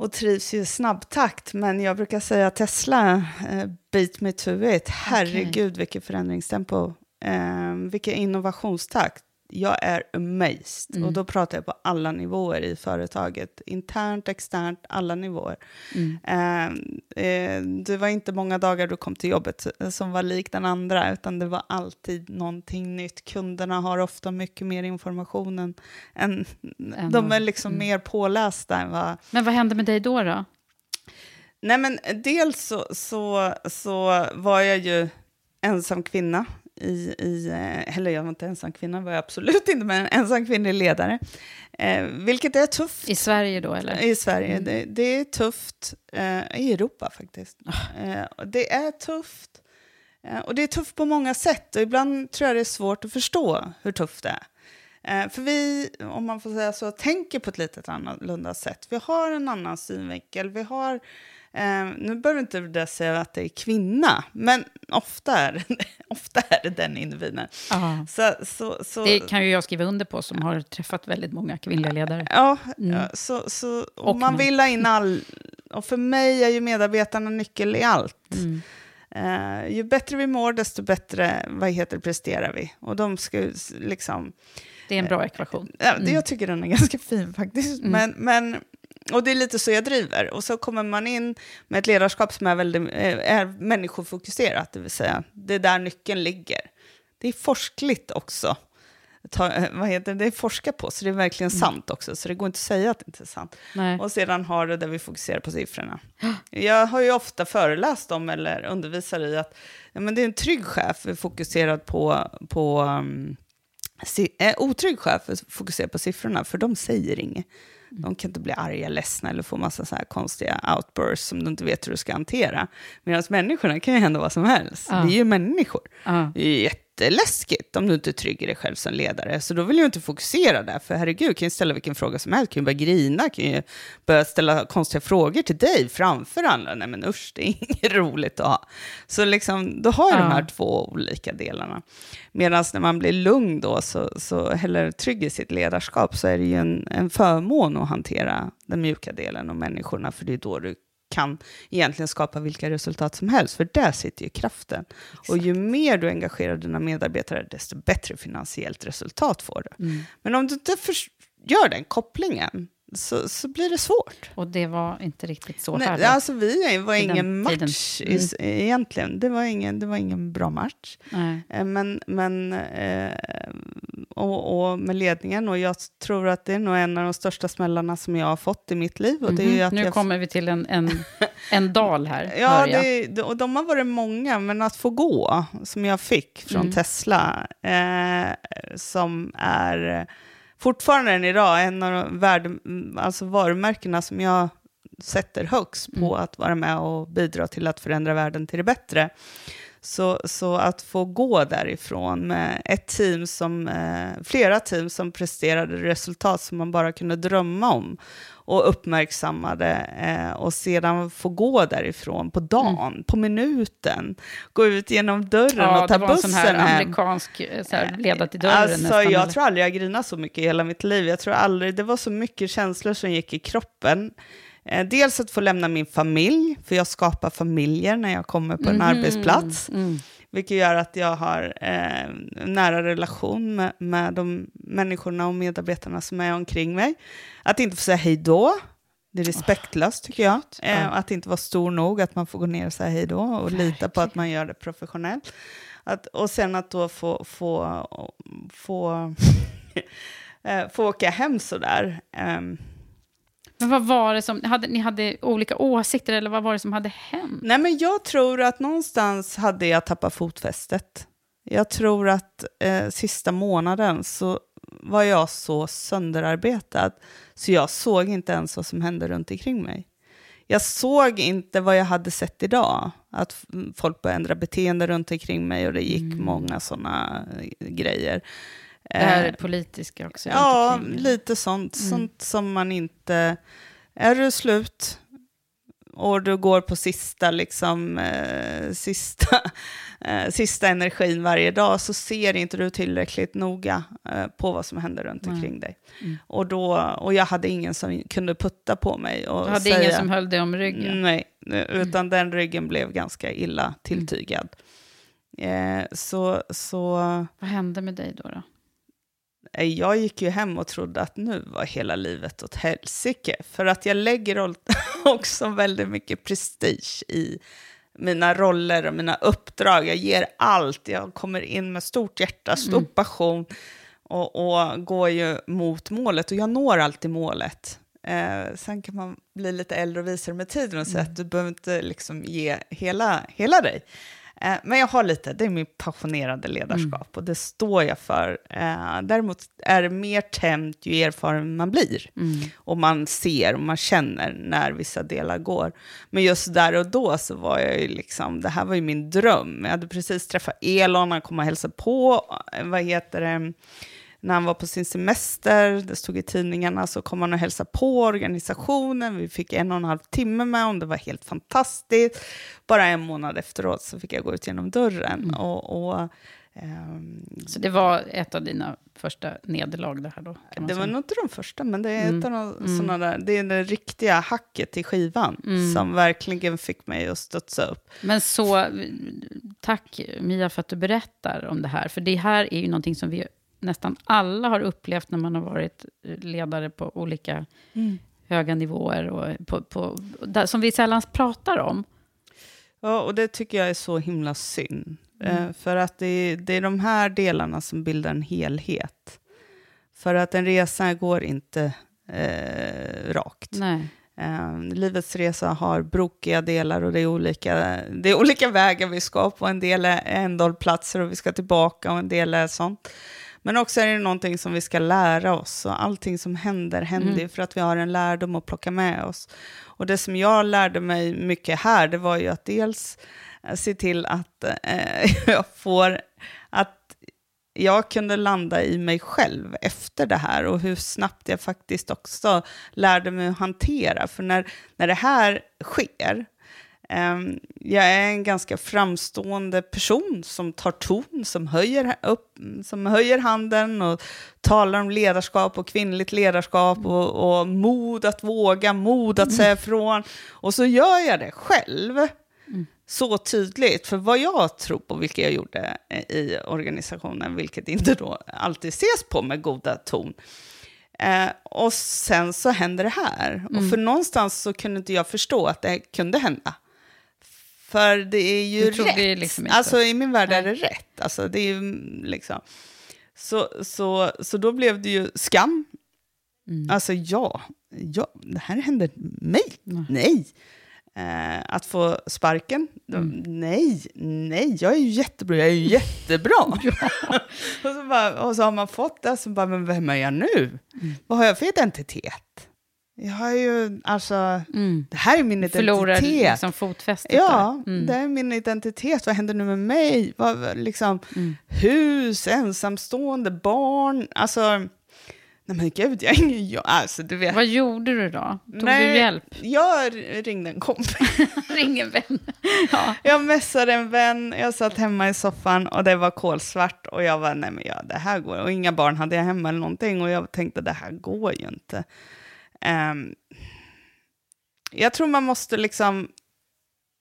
Och trivs ju i snabbtakt, men jag brukar säga att Tesla, eh, beat me to it. Herregud vilket förändringstempo, eh, vilken innovationstakt. Jag är amazed. Mm. Och då pratar jag på alla nivåer i företaget. Internt, externt, alla nivåer. Mm. Eh, eh, det var inte många dagar du kom till jobbet som var lik den andra, utan det var alltid någonting nytt. Kunderna har ofta mycket mer information än... än de är liksom mer pålästa än vad... Men vad hände med dig då? då? Nej, men dels så, så, så var jag ju ensam kvinna i, i, eh, eller jag var inte ensam kvinna, var jag absolut inte, men ensam kvinnlig ledare. Eh, vilket är tufft I Sverige då, eller? i Sverige. Det, det är tufft eh, i Europa faktiskt. Eh, och det är tufft. Eh, och det är tufft på många sätt och ibland tror jag det är svårt att förstå hur tufft det är. Eh, för vi, om man får säga så, tänker på ett lite annorlunda sätt. Vi har en annan synvinkel. Vi har, eh, nu behöver inte det säga att det är kvinna, men ofta är (laughs) ofta är det den individen. Så, så, så, Det kan ju jag skriva under på som har träffat väldigt många kvinnliga ledare. Ja, ja, så, så, och man vill ha in all... Och för mig är ju medarbetarna nyckel i allt. Mm. Eh, ju bättre vi mår, desto bättre vad heter, presterar vi. Och de ska liksom... Det är en bra ekvation. Ja, det, Jag tycker den är (laughs) ganska fin faktiskt. Men, men, och det är lite så jag driver. Och så kommer man in med ett ledarskap som är, väldigt, eh, är människofokuserat, det vill säga det är där nyckeln ligger. Det är forskligt också. Ta, eh, vad heter det? det är forskat på, så det är verkligen sant också. Så det går inte att säga att det inte är sant. Nej. Och sedan har det där vi fokuserar på siffrorna. (gasps) Jag har ju ofta föreläst om eller undervisar i att ja, men det är en trygg chef fokuserad på, på um, si, eh, otrygg chef fokuserad på siffrorna, för de säger inget. De kan inte bli arga, ledsna eller få massa så här konstiga outbursts som du inte vet hur du ska hantera. Medan människorna kan ju hända vad som helst. Ja. Vi är ju människor. Ja. Det är jätteläskigt om du inte är trygg i dig själv som ledare. Så då vill jag inte fokusera där, för herregud, kan ju ställa vilken fråga som helst, kan ju börja grina, kan ju börja ställa konstiga frågor till dig framför andra. Nej men usch, det är (laughs) inget roligt att ha. Så liksom, då har jag Ja. de här två olika delarna. Medan när man blir lugn då, så, så, eller trygg i sitt ledarskap, så är det ju en, en förmån att hantera den mjuka delen och människorna, för det är då du kan egentligen skapa vilka resultat som helst, för där sitter ju kraften. Och ju mer du engagerar dina medarbetare, desto bättre finansiellt resultat får du. Mm. Men om du inte gör den kopplingen, så, så blir det svårt. Och det var inte riktigt så här Nej, alltså vi var ingen match Mm. egentligen. Det var, ingen, det var ingen bra match. Nej. Eh, Men, men eh, och, och med ledningen, och jag tror att det är nog en av de största smällarna som jag har fått i mitt liv. Och det är Mhm. att Nu jag, kommer vi till en, en, (laughs) en dal här, Ja, det- och de har varit många, men att få gå, som jag fick från Mm. Tesla, eh, som är fortfarande än idag en av de värde, alltså varumärkena som jag sätter högst på Mm. att vara med och bidra till att förändra världen till det bättre. Så, så att få gå därifrån med ett team som, eh, flera team som presterade resultat som man bara kunde drömma om och uppmärksammade eh, och sedan få gå därifrån på dagen, på minuten, gå ut genom dörren Mm. Ja, och ta det var en bussen sån här hem. amerikansk eh, så här, leda till dörren Alltså, nästan. jag tror aldrig jag grinat så mycket i hela mitt liv. Jag tror aldrig, det var så mycket känslor som gick i kroppen. Eh, dels att få lämna min familj, för jag skapar familjer när jag kommer på en Mhm. arbetsplats. Mm. Vilket gör att jag har eh, nära relation med, med de människorna och medarbetarna som är omkring mig. Att inte få säga hej då, det är respektlöst tycker jag. Eh, att inte vara stor nog, att man får gå ner och säga hej då och lita på att man gör det professionellt. Att, och sen att då få, få, få, (laughs) eh, få åka hem sådär. Um, Men vad var det som, hade, ni hade olika åsikter eller vad var det som hade hänt? Nej, men jag tror att någonstans hade jag tappat fotfästet. Jag tror att eh, sista månaden så var jag så sönderarbetad så jag såg inte ens vad som hände runt omkring mig. Jag såg inte vad jag hade sett idag, att folk började ändra beteende runt omkring mig och det gick många sådana grejer. Det här Eh, är politiska också. Ja, lite sånt. Mm. Sånt som man inte... Är du slut och du går på sista, liksom, eh, sista, (laughs) eh, sista energin varje dag så ser inte du tillräckligt noga eh, på vad som händer runt omkring dig. Mm. Och, då, och jag hade ingen som kunde putta på mig och Du hade säga... ingen som höll dig om ryggen? Nej, utan den ryggen blev ganska illa tilltygad. Eh, så, så Vad hände med dig då? då? Eh, Jag gick ju hem och trodde att nu var hela livet åt helsike. För att jag lägger (laughs) också väldigt mycket prestige i mina roller och mina uppdrag. Jag ger allt. Jag kommer in med stort hjärta, stor passion och, och går ju mot målet. Och jag når alltid målet. Eh, sen kan man bli lite äldre och visare med tiden och säga att du behöver inte liksom ge hela, hela dig. Eh, men jag har lite, det är min passionerade ledarskap och det står jag för. Eh, däremot är det mer tämt ju erfaren man blir. Och man ser och man känner när vissa delar går. Men just där och då så var jag ju liksom, det här var ju min dröm. Jag hade precis träffat Elon, han kom och hälsade på, eh, vad heter det, när han var på sin semester, det stod i tidningarna, så kom han och hälsade på organisationen. Vi fick en och en halv timme med honom, det var helt fantastiskt. Bara en månad efteråt så fick jag gå ut genom dörren. Och, och, ehm, Så det var ett av dina första nederlag det här då? det var nog inte de första, men det är, Mm. ett av de, Mm. såna där, det är det riktiga hacket i skivan Mm. som verkligen fick mig att studsa upp. Men så, tack Mia för att du berättar om det här. För det här är ju någonting som vi nästan alla har upplevt när man har varit ledare på olika höga nivåer. Och på, på, där, som vi sällan pratar om. Ja, och det tycker jag är så himla synd. Mm. Eh, för att det är, det är de här delarna som bildar en helhet. För att en resa går inte eh, rakt. Nej. Eh, livets resa har brokiga delar och det är, olika, det är olika vägar vi ska på. En del är ändhållplatser och vi ska tillbaka och en del är sånt. Men också är det någonting som vi ska lära oss och allting som händer händer ju för att vi har en lärdom att plocka med oss. Och det som jag lärde mig mycket här, det var ju att dels eh, se till att eh, (laughs) jag får att jag kunde landa i mig själv efter det här och hur snabbt jag faktiskt också lärde mig att hantera. För när, när det här sker, jag är en ganska framstående person som tar ton, som höjer, upp, som höjer handen och talar om ledarskap och kvinnligt ledarskap och, och mod att våga, mod att säga ifrån. Och så gör jag det själv så tydligt. För vad jag tror på, vilket jag gjorde i organisationen, vilket inte då alltid ses på med goda ton. Eh, och sen så händer det här. Mm. Och för någonstans så kunde inte jag förstå att det kunde hända. För det är ju Du rätt. liksom alltså i min värld är det rätt. Alltså det är ju mm, liksom. Så, så, så då blev det ju skam. Mm. Alltså ja, ja, det här hände mig. Nej. Eh, att få sparken? Mm. Nej, nej, jag är ju jättebra, jag är ju jättebra. (laughs) (laughs) och, så bara, och så har man fått det, så bara, men vem är jag nu? Mm. Vad har jag för identitet? Jag har ju, alltså, det här är min Förlorar identitet. liksom fotfästet Ja. Mm. det är min identitet. Vad händer nu med mig? Vad, liksom, Mm. Hus, ensamstående, barn. Alltså, nej men gud, jag är ingen jag. Alltså, du vet. Vad gjorde du då? Tog nej, du hjälp? Jag ringde en kompis. (laughs) Ring en vän. ja. Jag messade en vän, jag satt hemma i soffan och det var kolsvart och jag var nej men ja, det här går Och inga barn hade jag hemma eller någonting och jag tänkte det här går ju inte. Ehm, jag tror man måste liksom,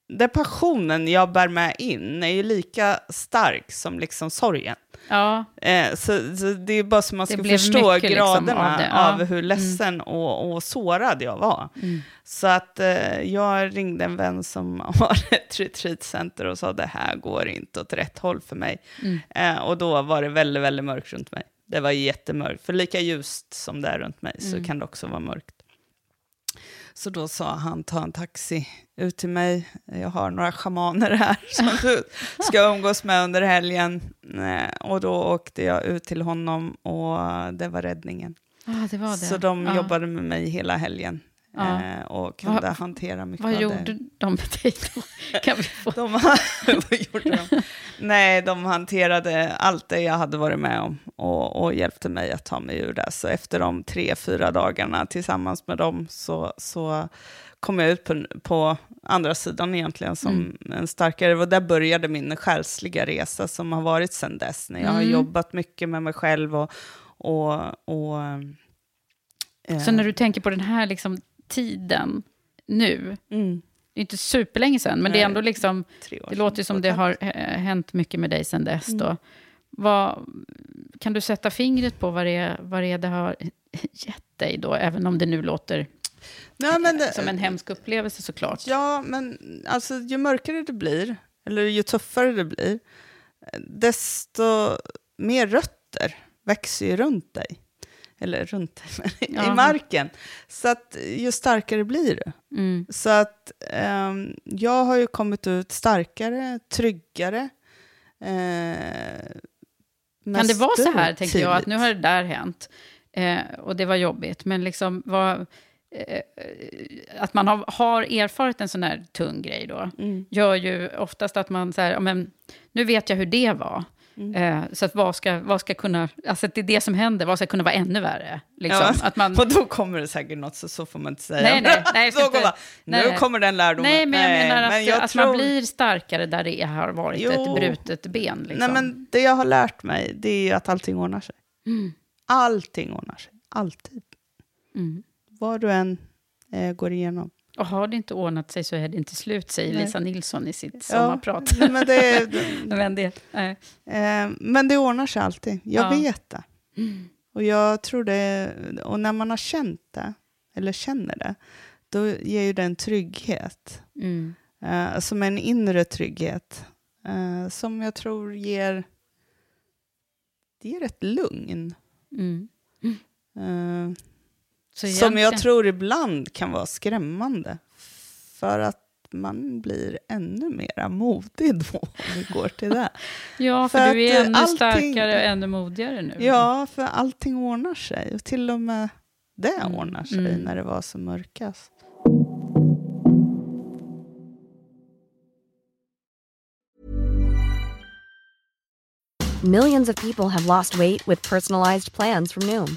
den passionen jag bär med in är ju lika stark som liksom sorgen. ja. Eh, så, så det är bara så man ska förstå mycket liksom graderna av det, ja. av hur ledsen och, och sårad jag var. Mm. Så att eh, jag ringde en vän som (laughs) har ett retreatcenter och sa det här går inte åt rätt håll för mig. Mm. Eh, och då var det väldigt, väldigt mörkt runt mig. Det var jättemörkt, för lika ljust som det är runt mig Mm. så kan det också vara mörkt. Så då sa han, ta en taxi ut till mig. Jag har några schamaner här (laughs) som du ska umgås med under helgen. Eh, Och då åkte jag ut till honom och det var räddningen. Ah, det var det. Så de ja. jobbade med mig hela helgen Ja. eh, och kunde Vad- hantera mycket Vad av gjorde det. de med dig då? (laughs) Kan vi få... De, (laughs) vad gjorde de? Nej, de hanterade allt det jag hade varit med om och, och hjälpte mig att ta mig ur det. Så efter de tre, fyra dagarna tillsammans med dem så, så kom jag ut på, på andra sidan egentligen som en starkare. Och där började min själsliga resa som har varit sedan dess. När jag har Mm. jobbat mycket med mig själv och... och, och eh, Så när du tänker på den här liksom, tiden nu, mm, det är inte superlänge sedan, men det är Nej, ändå liksom, det låter ju som det har eh, hänt mycket med dig sedan dess. Mm. Då. Vad, kan du sätta fingret på vad det, är, vad det är det har gett dig då, även om det nu låter Nej, det, som en hemsk upplevelse såklart? Ja, men alltså, ju mörkare det blir, eller ju tuffare det blir, desto mer rötter växer ju runt dig. Eller runt (laughs) men i Ja. marken. Så att ju starkare blir du. Mm. Så att ehm, jag har ju kommit ut starkare, tryggare. Eh, Kan det vara så här, tänker jag, att nu har det där hänt eh, och det var jobbigt, men liksom vad, eh, att man har, har erfarit en sån här tung grej då, Mm. gör ju oftast att man så här, ja, men, nu vet jag hur det var. Mm. Eh, så att vad ska, vad ska kunna, alltså att det är det som händer, vad ska kunna vara ännu värre? Liksom. Ja, Att man, (laughs) Och då kommer det säkert något, så, så får man inte säga. Nej, nej, nej, (laughs) så kommer, nu nej. kommer den lärdomen. nej, men jag menar att, men jag att tror- man blir starkare där det har varit Jo. ett brutet ben. Liksom. Nej, men det jag har lärt mig, det är ju att allting ordnar sig. Mm. Allting ordnar sig. Alltid. Mm. Vad du än eh, går igenom. Och har det inte ordnat sig så är det inte slut, säger Nej. Lisa Nilsson i sitt sommarprat. Ja, (laughs) men, det, (laughs) Men det, eh, men det ordnar sig alltid. Jag Ja. vet det. Och jag tror det, och när man har känt det, eller känner det, då ger ju det en trygghet. Mm. Eh, som en inre trygghet. Eh, som jag tror ger, det ger ett lugn. Mm. Som jag tror ibland kan vara skrämmande. För att man blir ännu mer modig då, om vi går till det. (laughs) Ja, för, för du är eh, ännu allting- starkare och ännu modigare nu. Ja, för allting ordnar sig. Och till och med det Mm, ordnar sig mm. när det var som mörkast. Millions of people have lost weight with personalized plans from Noom,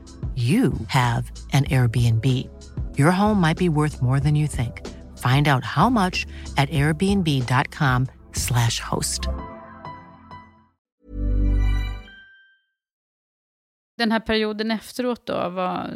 you have an Airbnb. Your home might be worth more than you think. Find out how much at airbnb.com/slash host. Den här perioden efteråt då, var,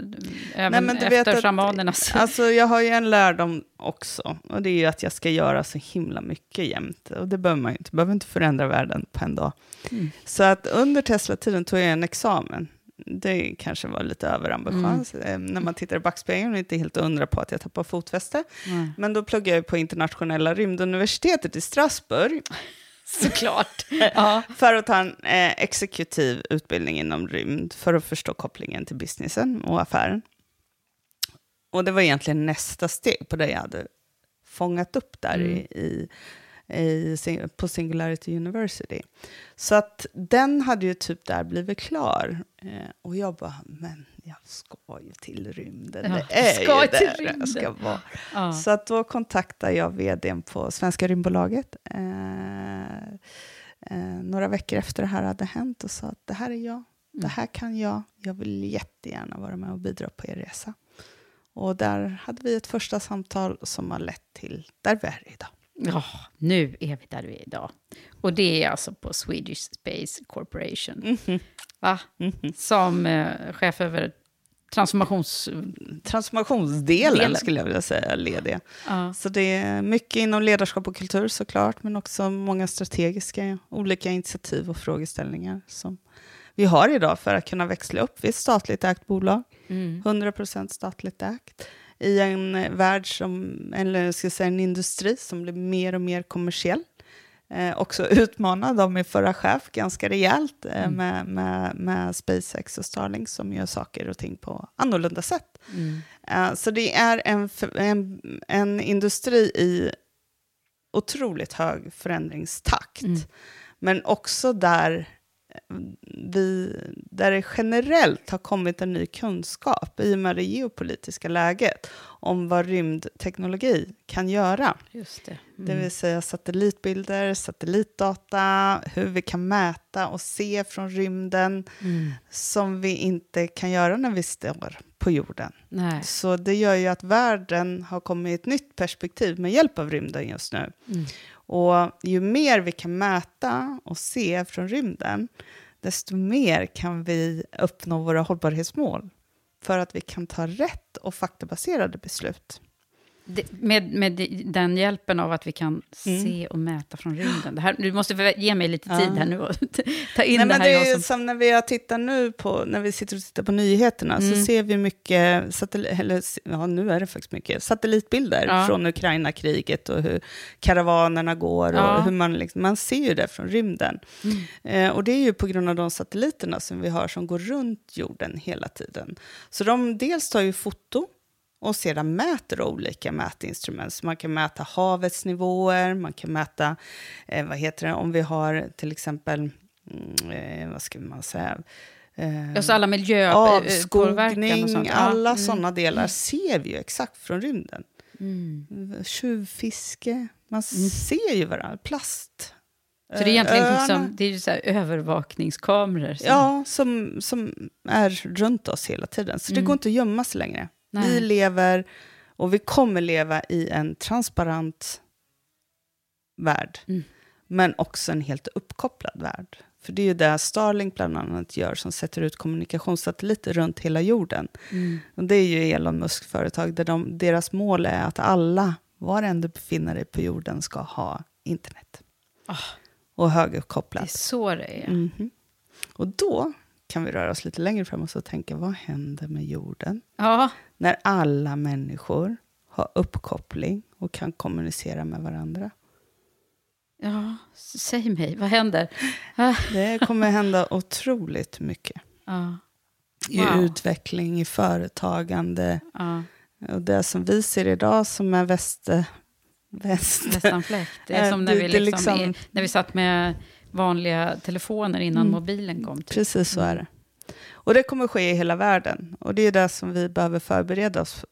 även Nej, men du efter shamanernas... Att, alltså, jag har ju en lärdom också, och det är ju att jag ska göra så himla mycket jämt. Och det behöver man ju inte, behöver inte förändra världen på en dag. Mm. Så att under Tesla-tiden tog jag en examen. Det kanske var lite överambitiöst. Mm. Eh, När man tittar i backspegeln är inte helt undra på att jag tappar fotfäste. Nej. Men då pluggade jag på internationella rymduniversitetet i Strasbourg. (laughs) Såklart. (laughs) ja. För att ta en eh, exekutiv utbildning inom rymd, för att förstå kopplingen till businessen och affären. Och det var egentligen nästa steg på det jag hade fångat upp där Mm. i, i, i, på Singularity University. Så att den hade ju typ där blivit klar. Eh, och jag bara, men jag ska ju till rymden. Ja, det är ska ju till där rymden. jag ska vara. Ja. Så att då kontaktade jag vdn på Svenska rymdbolaget eh, eh, några veckor efter det här hade hänt och sa att det här är jag, det här kan jag, jag vill jättegärna vara med och bidra på er resa. Och där hade vi ett första samtal som har lett till där vi är idag. Ja, nu är vi där vi är idag. Och det är alltså på Swedish Space Corporation. Va? Som eh, chef över transformations... Transformationsdelen Delen. skulle jag vilja säga, led Ja. Så det är mycket inom ledarskap och kultur såklart, men också många strategiska olika initiativ och frågeställningar som vi har idag för att kunna växla upp. Vi är ett statligt ägt bolag, Mm. 100% statligt ägt, i en värld som, eller ska jag säga en industri som blir mer och mer kommersiell. Eh, också utmanad av min förra chef ganska rejält eh, med, med, med SpaceX och Starlink som gör saker och ting på annorlunda sätt. Mm. Eh, Så det är en, en, en industri i otroligt hög förändringstakt. Mm. Men också där vi, där det generellt har kommit en ny kunskap i och med det geopolitiska läget om vad rymdteknologi kan göra. Just det. Det vill säga satellitbilder, satellitdata, hur vi kan mäta och se från rymden som vi inte kan göra när vi står på jorden. Nej. Så det gör ju att världen har kommit i ett nytt perspektiv med hjälp av rymden just nu. Och ju mer vi kan mäta och se från rymden, desto mer kan vi uppnå våra hållbarhetsmål. För att vi kan ta rätt och faktabaserade beslut. Det, med, med den hjälpen av att vi kan se och mäta från rymden. Det här, du måste ge mig lite tid här nu och (laughs) ta in Nej, det men här. det är som, som när vi har tittat nu på, när vi sitter och tittar på nyheterna, Mm. så ser vi mycket, eller ja nu är det faktiskt mycket, satellitbilder Ja. från Ukraina-kriget och hur karavanerna går och Ja. hur man liksom, man ser ju det från rymden. Mm. Eh, och det är ju på grund av de satelliterna som vi har som går runt jorden hela tiden. Så de dels tar ju foto och sedan mäter olika mätinstrument. Så man kan mäta havets nivåer, man kan mäta, eh, vad heter det, om vi har till exempel, mm, eh, vad ska man säga, eh, alltså alla miljöpåverkan och avskogning, sånt. Alla Mm. sådana delar ser vi ju exakt från rymden. Mm. Tjuvfiske, man ser ju varandra, plast. Så det är egentligen öarna. liksom, det är ju så övervakningskameror. Som, Ja, som, som är runt oss hela tiden. Så det Mm. går inte att gömma sig längre. Nej. Vi lever och vi kommer leva i en transparent värld. Mm. Men också en helt uppkopplad värld. För det är ju det Starlink bland annat gör, som sätter ut kommunikationssatelliter runt hela jorden. Mm. Och det är ju Elon Musk företag, där de, deras mål är att alla, var än du befinner dig på jorden, ska ha internet. Ah. Och Det höguppkopplat. är så det är. Mhm. Och då kan vi röra oss lite längre fram och så tänka, vad händer med jorden? Ja, När alla människor har uppkoppling och kan kommunicera med varandra. ja, säg mig, vad händer? Ah, Det kommer hända otroligt mycket. Ja, I Wow. utveckling, i företagande. ja, Och det som vi ser idag som är väst... väst västanfläkt. Det är Eh, som när vi, liksom, liksom- är- när vi satt med vanliga telefoner innan Mm. mobilen kom. Typ. Precis så är det. Och det kommer ske i hela världen. Och det är det som vi behöver förbereda oss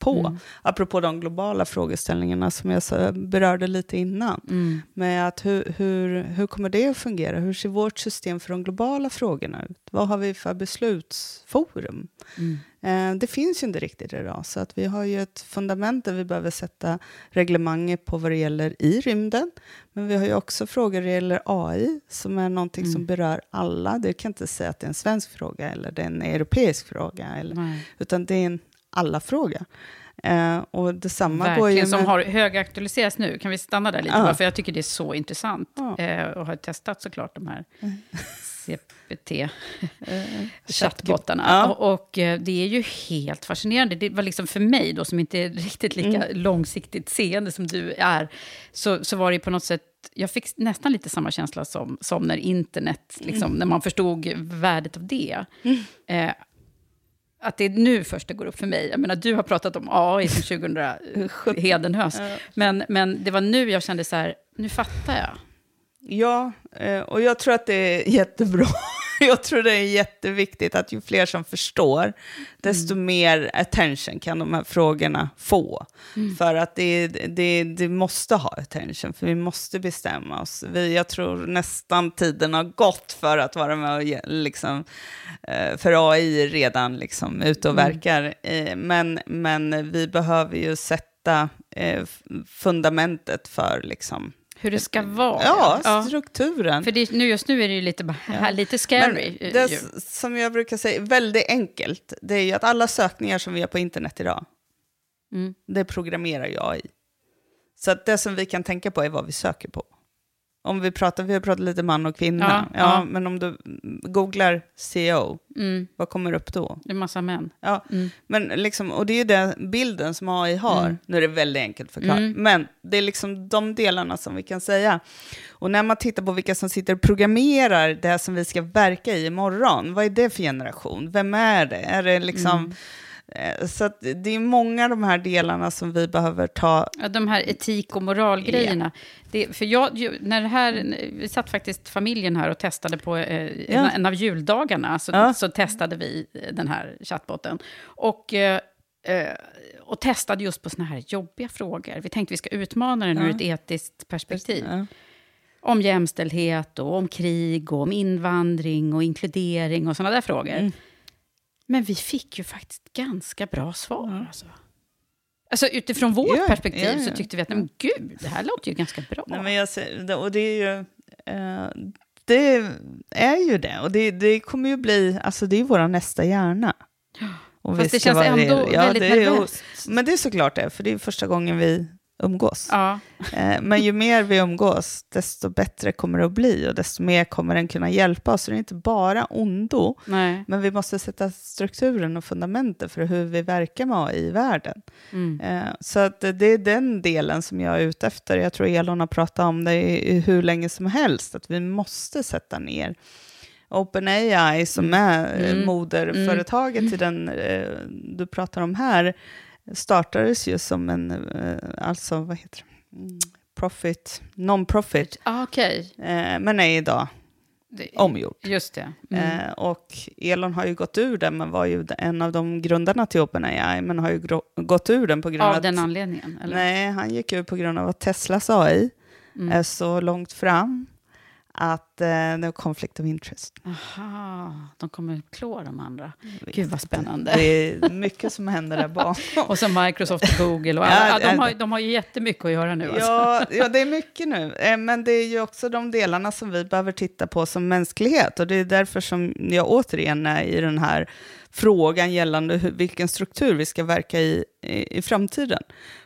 på. Mm. Apropå de globala frågeställningarna som jag berörde lite innan. Mm. Med att hur, hur, hur kommer det att fungera? Hur ser vårt system för de globala frågorna ut? Vad har vi för beslutsforum? Mm. Eh, det finns ju inte riktigt idag, så att vi har ju ett fundament där vi behöver sätta reglemang på vad det gäller i rymden. Men vi har ju också frågor det gäller AI, som är någonting som Mm. berör alla. Det kan inte säga att det är en svensk fråga eller det är en europeisk fråga, eller, Nej. utan det är en alla-fråga. Eh, och detsamma går ju Verkligen, med... som har högaktualiserats nu. Kan vi stanna där lite? Ja. bara, För jag tycker det är så intressant. Ja. Eh, och har testat såklart de här CPT. (laughs) eh, chattbottarna. Ja. Och, och eh, det är ju helt fascinerande. Det var liksom för mig då, som inte är riktigt lika Mm. långsiktigt seende som du är, så, så var det på något sätt, jag fick nästan lite samma känsla som, som när internet, liksom, Mm. när man förstod värdet av det. Eh, att det är nu först det går upp för mig. Jag menar, du har pratat om AI sedan 2000, (laughs) hedenhös. Men, men det var nu jag kände så här, nu fattar jag. Ja, eh, och jag tror att det är jättebra. (laughs) Jag tror det är jätteviktigt att ju fler som förstår, desto mer attention kan de här frågorna få. För att det, det, det måste ha attention, för vi måste bestämma oss. Vi, jag tror nästan tiden har gått för att vara med och ge, liksom, eh, för AI redan liksom ute och verkar. Eh, Men, men vi behöver ju sätta eh, fundamentet för liksom, Hur det ska vara. Ja, strukturen. För det, nu, just nu är det ju lite, bara, lite scary. Men eh, det ju. som jag brukar säga, väldigt enkelt, det är ju att alla sökningar som vi har på internet idag, Mm. det programmerar ju AI. Så att det som vi kan tänka på är vad vi söker på. Om vi pratar, vi har pratat lite man och kvinna, Ja, ja, ja. men om du googlar CEO, Mm. vad kommer upp då? Det är massa män. Ja, Mm. men liksom, och det är ju den bilden som AI har. Mm. Nu är det väldigt enkelt förklarat. Mm. Men det är liksom de delarna som vi kan säga. Och när man tittar på vilka som sitter och programmerar det som vi ska verka i imorgon, vad är det för generation? Vem är det? Är det liksom Eh, Så att det är många av de här delarna som vi behöver ta... Ja, de här etik och moralgrejerna. Det, för jag, ju- när det här, vi satt faktiskt familjen här och testade på eh, Ja. en, en av juldagarna. Så, Ja. så testade vi eh, den här chattbotten. Och, eh, eh, och testade just på såna här jobbiga frågor. Vi tänkte vi ska utmana den ur ett etiskt perspektiv. Om jämställdhet och om krig och om invandring och inkludering och sådana där frågor. Mm. Men vi fick ju faktiskt ganska bra svar. Alltså. Alltså utifrån vårt Ja, perspektiv ja, ja. så tyckte vi att, men gud, det här låter ju ganska bra. Nej, men jag, ser- det- och det är ju... Eh, det är ju det. Och det, det kommer ju bli... Alltså det är vår nästa hjärna. Om Fast det känns ändå real. väldigt det nervöst. Men det är såklart det, för det är första gången vi umgås. Ja. Eh, Men ju mer vi umgås, desto bättre kommer det att bli och desto mer kommer den kunna hjälpa oss. Så det är inte bara ondo, Nej. men vi måste sätta strukturen och fundamentet för hur vi verkar med AI i världen. Mm. Eh, Så att det är den delen som jag är ute efter. Jag tror Elon har pratat om det hur länge som helst, att vi måste sätta ner OpenAI som är eh, Mm. moderföretaget till den du pratar om här, startades ju som en, eh, alltså vad heter det, Mm, profit, non-profit, Ah, Okej, eh, men är idag omgjord. just det. Mm. Eh, och Elon har ju gått ur den, men var ju en av de grundarna till OpenAI, men har ju gått ur den på grund av Av den anledningen? Eller? Nej, han gick ur på grund av att Teslas AI Mm. är så långt fram att eh, det conflict of interest. Aha, de kommer klå de andra. Gud vad spännande. Det är mycket som händer där bakom. (laughs) Och så Microsoft och Google och Ja, alla, ja, de, har, de har ju jättemycket att göra nu. Alltså. Ja, ja, det är mycket nu. Eh, Men det är ju också de delarna som vi behöver titta på som mänsklighet. Och det är därför som jag återigen är i den här frågan gällande hur, vilken struktur vi ska verka i, i i framtiden.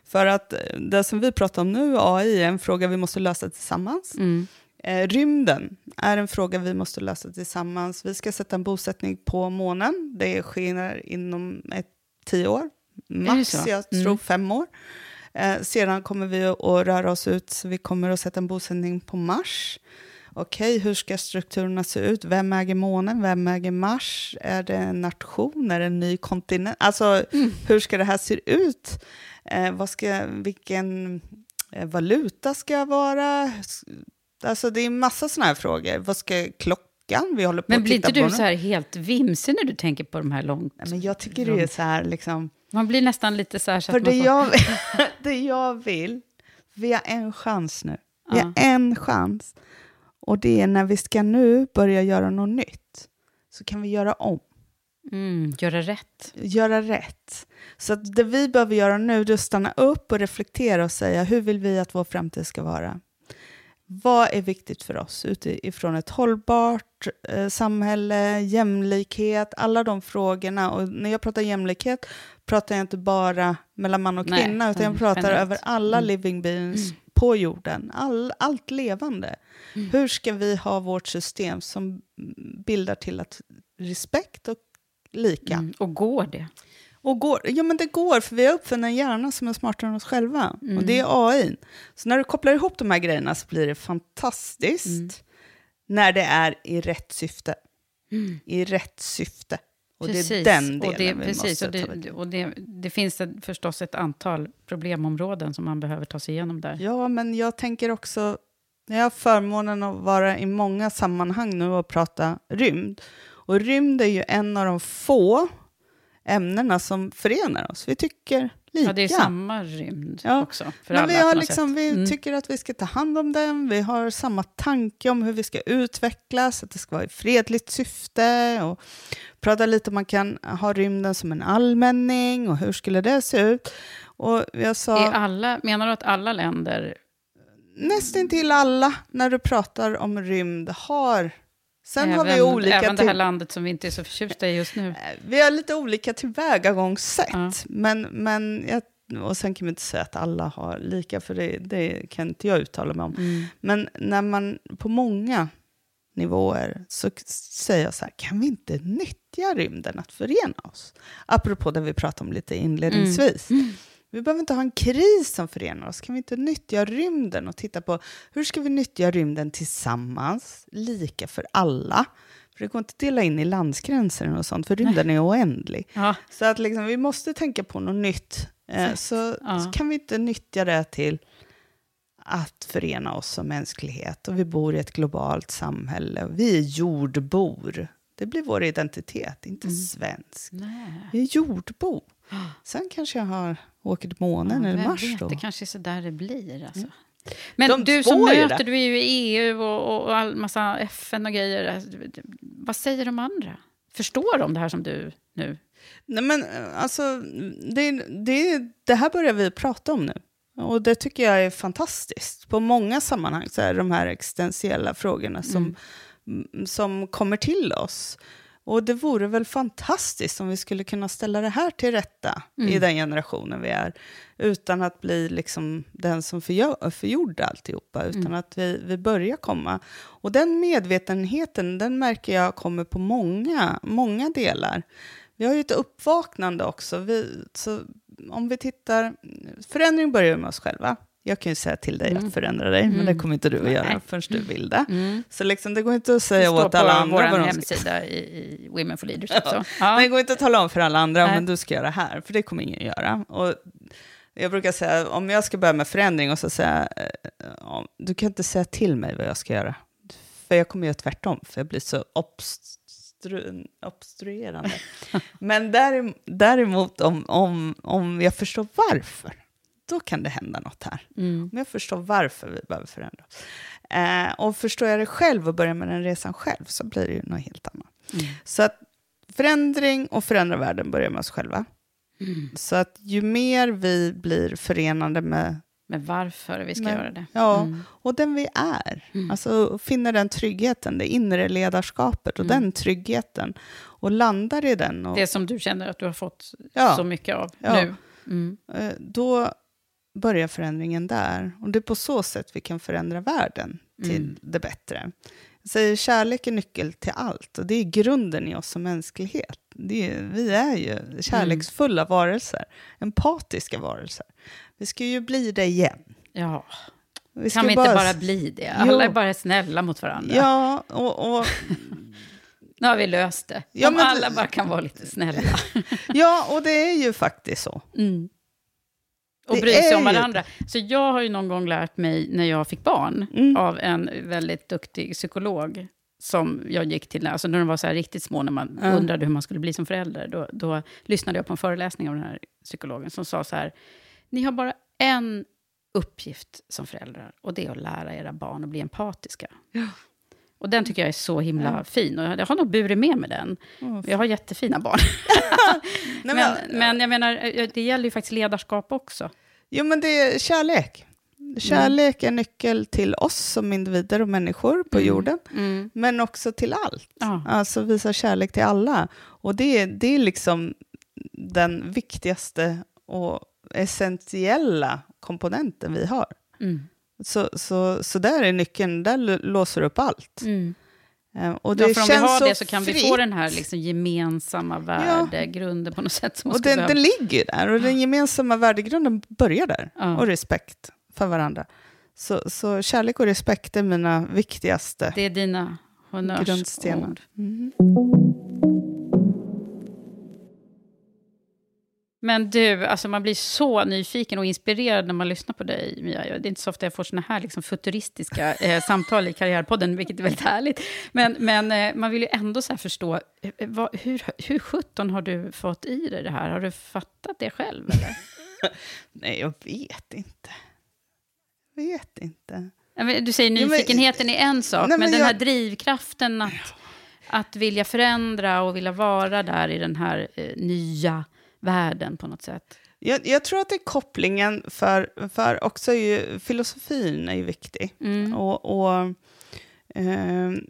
För att eh, det som vi pratar om nu, AI, är en fråga vi måste lösa tillsammans. Mm. Eh, rymden är en fråga vi måste lösa tillsammans. Vi ska sätta en bosättning på månen. Det sker inom ett, tio år, max, jag Mm. tror fem år. Eh, sedan kommer vi att röra oss ut, så vi kommer att sätta en bosättning på Mars. Okej, hur ska strukturerna se ut? Vem äger månen? Vem äger Mars? Är det en nation? Är det en ny kontinent? Alltså, hur ska det här se ut? Eh, vad ska, vilken eh, valuta ska vara? Alltså, det är en massa sådana här frågor. Vad ska klockan? Vi håller på Men blir inte du så här helt vimsig när du tänker på de här långt? Nej, men jag tycker det är så här, liksom... Man blir nästan lite så här... Så För det får... jag, (laughs) det jag vill, vi har en chans nu. Vi har en chans. Och det är när vi ska nu börja göra något nytt, så kan vi göra om. Mm, göra rätt. Göra rätt. Så att det vi behöver göra nu är att stanna upp och reflektera och säga hur vill vi att vår framtid ska vara? Vad är viktigt för oss utifrån ett hållbart eh, samhälle, jämlikhet, alla de frågorna. Och när jag pratar jämlikhet pratar jag inte bara mellan man och Nej, kvinna, utan jag nej, pratar generellt. över alla Mm. living beings på jorden, all, allt levande. Mm. Hur ska vi ha vårt system som bildar till att respekt och lika? Mm. Och går det? Och går, ja, men det går, för vi har uppfunnit en hjärna som är smartare än oss själva. Mm. Och det är AI. Så när du kopplar ihop de här grejerna så blir det fantastiskt Mm. när det är i rätt syfte. I rätt syfte. Och det är Precis, den delen och det, vi precis, måste och ta det, och det, det finns ett, förstås ett antal problemområden som man behöver ta sig igenom där. Ja, men jag tänker också... Jag har förmånen att vara i många sammanhang nu och prata rymd. Och rymd är ju en av de få ämnena som förenar oss. Vi tycker lika. Ja, det är samma rymd Ja, också. För Men alla vi, har liksom, vi Mm. tycker att vi ska ta hand om den, vi har samma tanke om hur vi ska utvecklas, att det ska vara i fredligt syfte och prata lite om man kan ha rymden som en allmänning och hur skulle det se ut. Och jag sa Är alla, menar du att alla länder... nästan till alla när du pratar om rymd har Sen har vi även, olika även det här landet som vi inte är så förtjusta i just nu. Vi har lite olika tillvägagångssätt, Ja. men, men jag, och sen kan vi inte säga att alla har lika, för det, det kan inte jag uttala mig om. Mm. Men när man på många nivåer så säger jag så här, kan vi inte nyttja rymden att förena oss? Apropå det vi pratade om lite inledningsvis. Vi behöver inte ha en kris som förenar oss. Kan vi inte nyttja rymden och titta på hur ska vi nyttja rymden tillsammans, lika för alla? För det går inte att dela in i landsgränser och sånt, för rymden är oändlig. Ja. Så att liksom, vi måste tänka på något nytt. Eh, så, Ja. så kan vi inte nyttja det till att förena oss som mänsklighet. Och vi bor i ett globalt samhälle. Vi är jordbor. Det blir vår identitet, inte svensk. Mm. Nej. Vi är jordbo. (gasps) Sen kanske jag har åkt till månen Ja, eller Mars vet, då. Det kanske är så där det blir. Alltså. Men De du som möter, det. du är ju i EU och, och all massa FN och grejer. Alltså, Vad säger de andra? Förstår de det här som du nu? Nej, men eh, alltså, det, det, det här börjar vi prata om nu. Och det tycker jag är fantastiskt. På många sammanhang så är det de här existentiella frågorna som, mm, som kommer till oss. Och det vore väl fantastiskt om vi skulle kunna ställa det här till rätta i den generationen vi är. Utan att bli liksom den som förgör, förgjorde alltihopa. Utan att vi, vi börjar komma. Och den medvetenheten, den märker jag kommer på många, många delar. Vi har ju ett uppvaknande också. Vi, så om vi tittar, förändring börjar med oss själva. Jag kan ju säga till dig att förändra dig, men det kommer inte du att göra förrän du vill det. Så liksom, det går inte att säga åt alla på andra vad de ska hemsida i, i Women for Leadership. Så. Ja. Ja. Det går inte att tala om för alla andra, Nej. men du ska göra det här, för det kommer ingen göra. Och jag brukar säga, om jag ska börja med förändring och så säga, eh, du kan inte säga till mig vad jag ska göra. För jag kommer göra tvärtom, för jag blir så obstru, obstruerande. (laughs) men däremot om, om, om jag förstår varför, då kan det hända något här. Om jag förstår varför vi behöver förändra. Eh, och förstår jag det själv och börjar med den resan själv så blir det ju något helt annat. Så att förändring och förändra världen börjar med oss själva. Så att ju mer vi blir förenade med, Men varför vi ska med göra det. ja, Mm. och den vi är, alltså finner den tryggheten, det inre ledarskapet och den tryggheten och landar i den. Och, Det som du känner att du har fått Ja. så mycket av Ja. nu. Mm. eh, då börjar förändringen där. Och det är på så sätt vi kan förändra världen till Mm. det bättre. Jag säger kärlek är nyckel till allt och det är grunden i oss som mänsklighet. Är, vi är ju kärleksfulla varelser, empatiska varelser. Vi ska ju bli det igen. Ja. Vi ska Kan vi inte bara bli det? Alla Jo. är bara snälla mot varandra. Ja, och, och, (laughs) Nu har vi löst det. Ja, Om men- alla bara kan vara lite snälla. (laughs) ja, och det är ju faktiskt så. Mm. Och bry sig om varandra. Så jag har ju någon gång lärt mig när jag fick barn Mm. av en väldigt duktig psykolog som jag gick till, alltså när de var så här riktigt små, när man Ja. undrade hur man skulle bli som förälder, då, då lyssnade jag på en föreläsning av den här psykologen som sa så här, ni har bara en uppgift som föräldrar, och det är att lära era barn att bli empatiska. Och den tycker jag är så himla fin, och jag har nog burit med mig den. Jag har jättefina barn. (laughs) Nej, (laughs) men, men jag menar, eh, det gäller ju faktiskt ledarskap också. Jo, men det är kärlek. Kärlek är nyckel till oss som individer och människor på jorden, Mm. men också till allt. Ja. Alltså visa kärlek till alla. Och det, är- det är liksom den viktigaste och essentiella komponenten vi har. Mm. Så, så, så där är nyckeln, där låser upp allt. Mm. Eh, Och det Ja, för om vi har så det så kan vi få fritt. den här liksom gemensamma värdegrunden på något sätt. Som Och den, behöva. den ligger där, och den gemensamma värdegrunden börjar där. Ja. Och respekt för varandra. Så, så kärlek och respekt är mina viktigaste Det är dina honnörsord. Mm. Men du, alltså man blir så nyfiken och inspirerad när man lyssnar på dig, Mia. Det är inte så ofta jag får såna här liksom futuristiska eh, (laughs) samtal i Karriärpodden, vilket är väldigt härligt. Men, men eh, man vill ju ändå så här förstå, eh, vad, hur, hur sjutton har du fått i dig det här? Har du fattat det själv? Eller? (laughs) Nej, jag vet inte. Jag vet inte. Du säger nyfikenheten är en sak, Nej, men, men den här jag- drivkraften att, att vilja förändra och vilja vara där i den här eh, nya världen på något sätt. Jag, jag tror att det är kopplingen för, för också är ju, filosofin är ju viktig. Mm. Och, och ehm,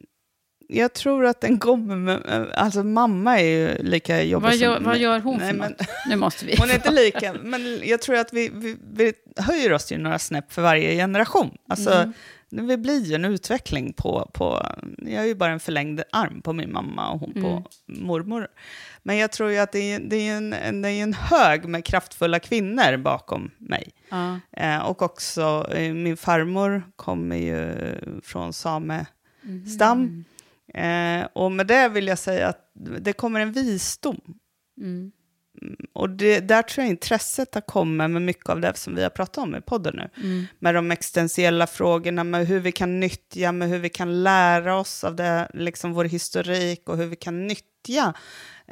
jag tror att den kommer med, alltså mamma är ju lika jobbig Vad gör, som vad gör hon Nej, för men-? Nu måste vi... (laughs) Hon är inte (laughs) lika, men jag tror att vi, vi, vi höjer oss ju några snäpp för varje generation. Alltså, Mm. Det blir ju en utveckling på, på... Jag är ju bara en förlängd arm på min mamma och hon Mm. på mormor. Men jag tror ju att det är, det är, en, det är en hög med kraftfulla kvinnor bakom mig. Ja. Eh, och också, eh, min farmor kommer ju från samestam. Eh, och med det vill jag säga att det kommer en visdom. Mm. Och det, där tror jag intresset har kommit med mycket av det som vi har pratat om i podden nu. Mm. Med de existentiella frågorna, med hur vi kan nyttja, med hur vi kan lära oss av det, liksom vår historik och hur vi kan nyttja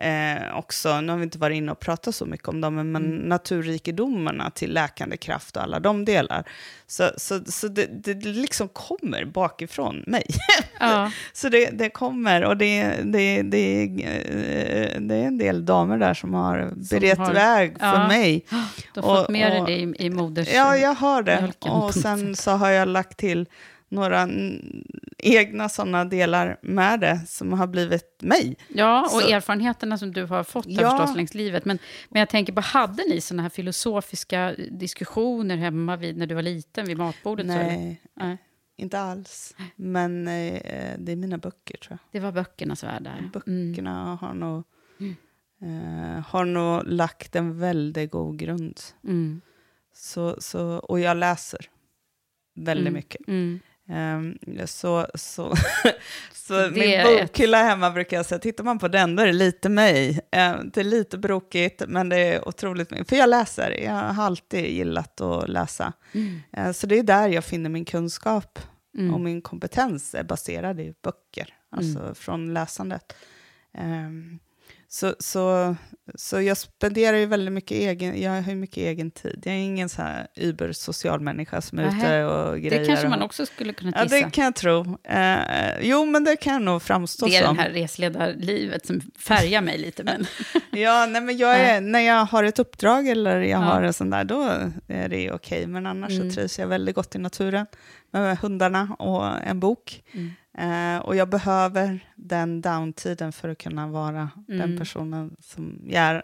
eh, också, nu har vi inte varit inne och pratat så mycket om dem, men Mm. naturrikedomarna till läkande kraft och alla de delar. Så, så, så det, det liksom kommer bakifrån mig. (laughs) Ja. så det, det kommer, och det, det, det, eh, det är en del damer där som har berett har- väg för Ja. mig. (gasps) Du har fått med dig det i, i moders... Ja, jag har det. Och sen så har jag lagt till några mm, egna sådana delar med det som har blivit mig. Ja, och Så- erfarenheterna som du har fått Ja. förstås längs livet. Men, men jag tänker på, hade ni sådana här filosofiska diskussioner hemma vid, när du var liten, vid matbordet? Nej, Nej. inte alls. Men eh, det är mina böcker tror jag. Det var böckernas värld där. Mm. Böckerna har, nog, eh, har nog lagt en väldigt god grund. Mm. Så, så, och jag läser väldigt Mm. mycket. Mm. Ehm, så så, (laughs) så min är ett- bokhylla hemma brukar jag säga, tittar man på den då är det lite mig. Ehm, det är lite brokigt, men det är otroligt mycket. För jag läser, jag har alltid gillat att läsa. Mm. Ehm, så det är där jag finner min kunskap Mm. och min kompetens är baserad i böcker, alltså från läsandet. Ehm, så, så, så jag spenderar ju väldigt mycket egen, jag har ju mycket egen tid. Jag är ingen så här über-social människa som är Nähä. ute och grejer. Det kanske man också skulle kunna Ja, gissa. det kan jag tro. Eh, jo, men det kan jag nog framstå det är som. det här resledarlivet som färgar mig lite. Men, (laughs) Ja, nej, men jag är, när jag har ett uppdrag eller jag Ja. har en sån där, då är det okej. Men annars Mm. så trivs jag väldigt gott i naturen med hundarna och en bok. Mm. Eh, och jag behöver den downtiden för att kunna vara den Mm. personen som jag är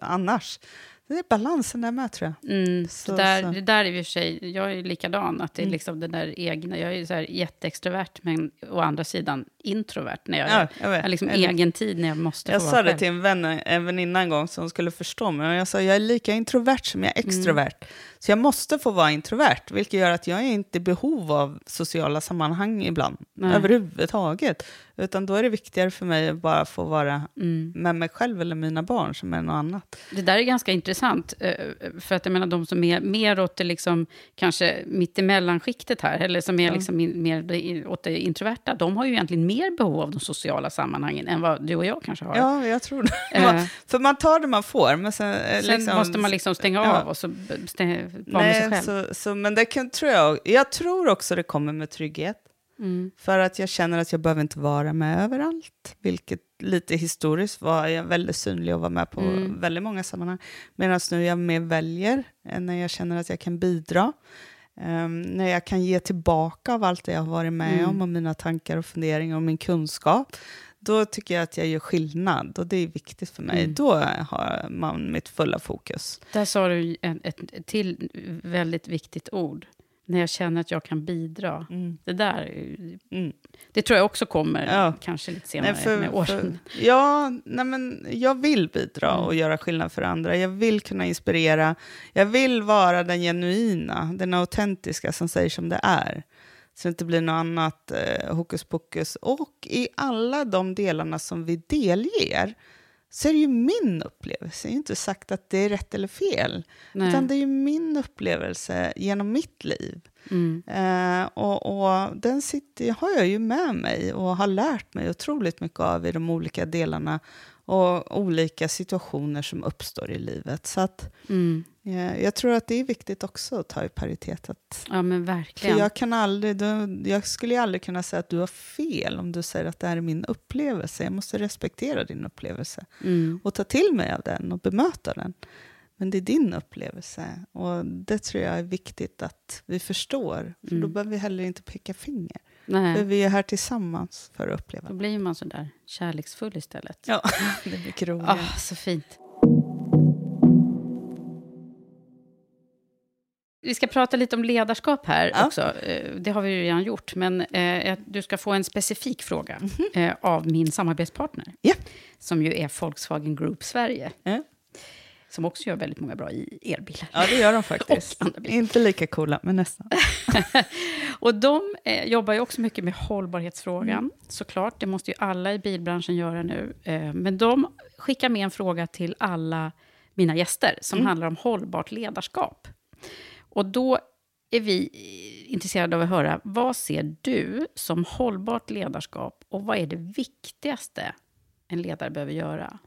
annars. Det är balansen där med tror jag. mm, Så- det, där, så. det där är i och för sig, jag är likadan, att det är Mm. liksom den där egna, jag är så här jätteextrovert, men å andra sidan introvert, när jag, Ja, jag vet. liksom Jag egen tid när jag måste Jag få sa det själv. till en, vän, en väninna en gång som skulle förstå mig. Och jag sa jag är lika introvert som jag är Mm. extrovert. Så jag måste få vara introvert, vilket gör att jag är inte i behov av sociala sammanhang ibland. Nej. Överhuvudtaget. Utan då är det viktigare för mig att bara få vara Mm. med mig själv eller mina barn som är något annat. Det där är ganska intressant, eh, för att jag menar de som är mer åt det liksom, kanske mittemellanskiktet här, eller som är liksom mer åt det introverta, de har ju egentligen mer behov av de sociala sammanhangen än vad du och jag kanske har. Ja, jag tror det. Eh. Man, för man tar det man får, men sen... eh, Sen liksom- måste man liksom stänga Ja. av och så vara med sig själv. så, så, men det kan, tror jag, jag tror också det kommer med trygghet. Mm. För att jag känner att jag behöver inte vara med överallt. Vilket lite historiskt var jag väldigt synlig och var med på Mm. väldigt många sammanhang. Medan nu jag mer väljer, eh, när jag känner att jag kan bidra. Ehm, när jag kan ge tillbaka av allt det jag har varit med Mm. om och mina tankar och funderingar och min kunskap. Då tycker jag att jag gör skillnad och det är viktigt för mig. Mm. Då har man mitt fulla fokus. Där sa du ett, ett till väldigt viktigt ord. När jag känner att jag kan bidra. Mm. Det där, Mm. det tror jag också kommer Ja. kanske lite senare Nej, för- med för- åren. Ja, nej men jag vill bidra Mm. och göra skillnad för andra. Jag vill kunna inspirera. Jag vill vara den genuina, den autentiska som säger som det är. Så det inte blir något annat eh, hokus pokus. Och i alla de delarna som vi delger så är det ju min upplevelse. Det är inte sagt att det är rätt eller fel. Nej. Utan det är ju min upplevelse genom mitt liv. Mm. Eh, och, och den sitter, har jag ju med mig och har lärt mig otroligt mycket av i de olika delarna och olika situationer som uppstår i livet. Så att, Mm. Eh, jag tror att det är viktigt också att ta i paritet. Att, Ja, men för verkligen. jag, kan aldrig, du, jag skulle ju aldrig kunna säga att du har fel om du säger att det här är min upplevelse. Jag måste respektera din upplevelse Mm. och ta till mig av den och bemöta den. Men det är din upplevelse och det tror jag är viktigt att vi förstår. För då Mm. behöver vi heller inte peka finger. För Nej, vi är här tillsammans för att uppleva. då blir man så där kärleksfull istället. Ja, (laughs) det mycket roligare. Ah, så fint. Vi ska prata lite om ledarskap här Ja. också. Eh, Det har vi ju redan gjort. Men eh, du ska få en specifik fråga Mhm. eh, av min samarbetspartner. Ja. Som ju är Volkswagen Group Sverige. Ja. som också gör väldigt många bra i elbilar. Ja, det gör de (laughs) faktiskt. Inte lika coola, men nästan. (laughs) Och de jobbar ju också mycket med hållbarhetsfrågan, Mm. såklart. Det måste ju alla i bilbranschen göra nu. Men de skickar med en fråga till alla mina gäster som Mm. handlar om hållbart ledarskap. Och då är vi intresserade av att höra, vad ser du som hållbart ledarskap och vad är det viktigaste en ledare behöver göra?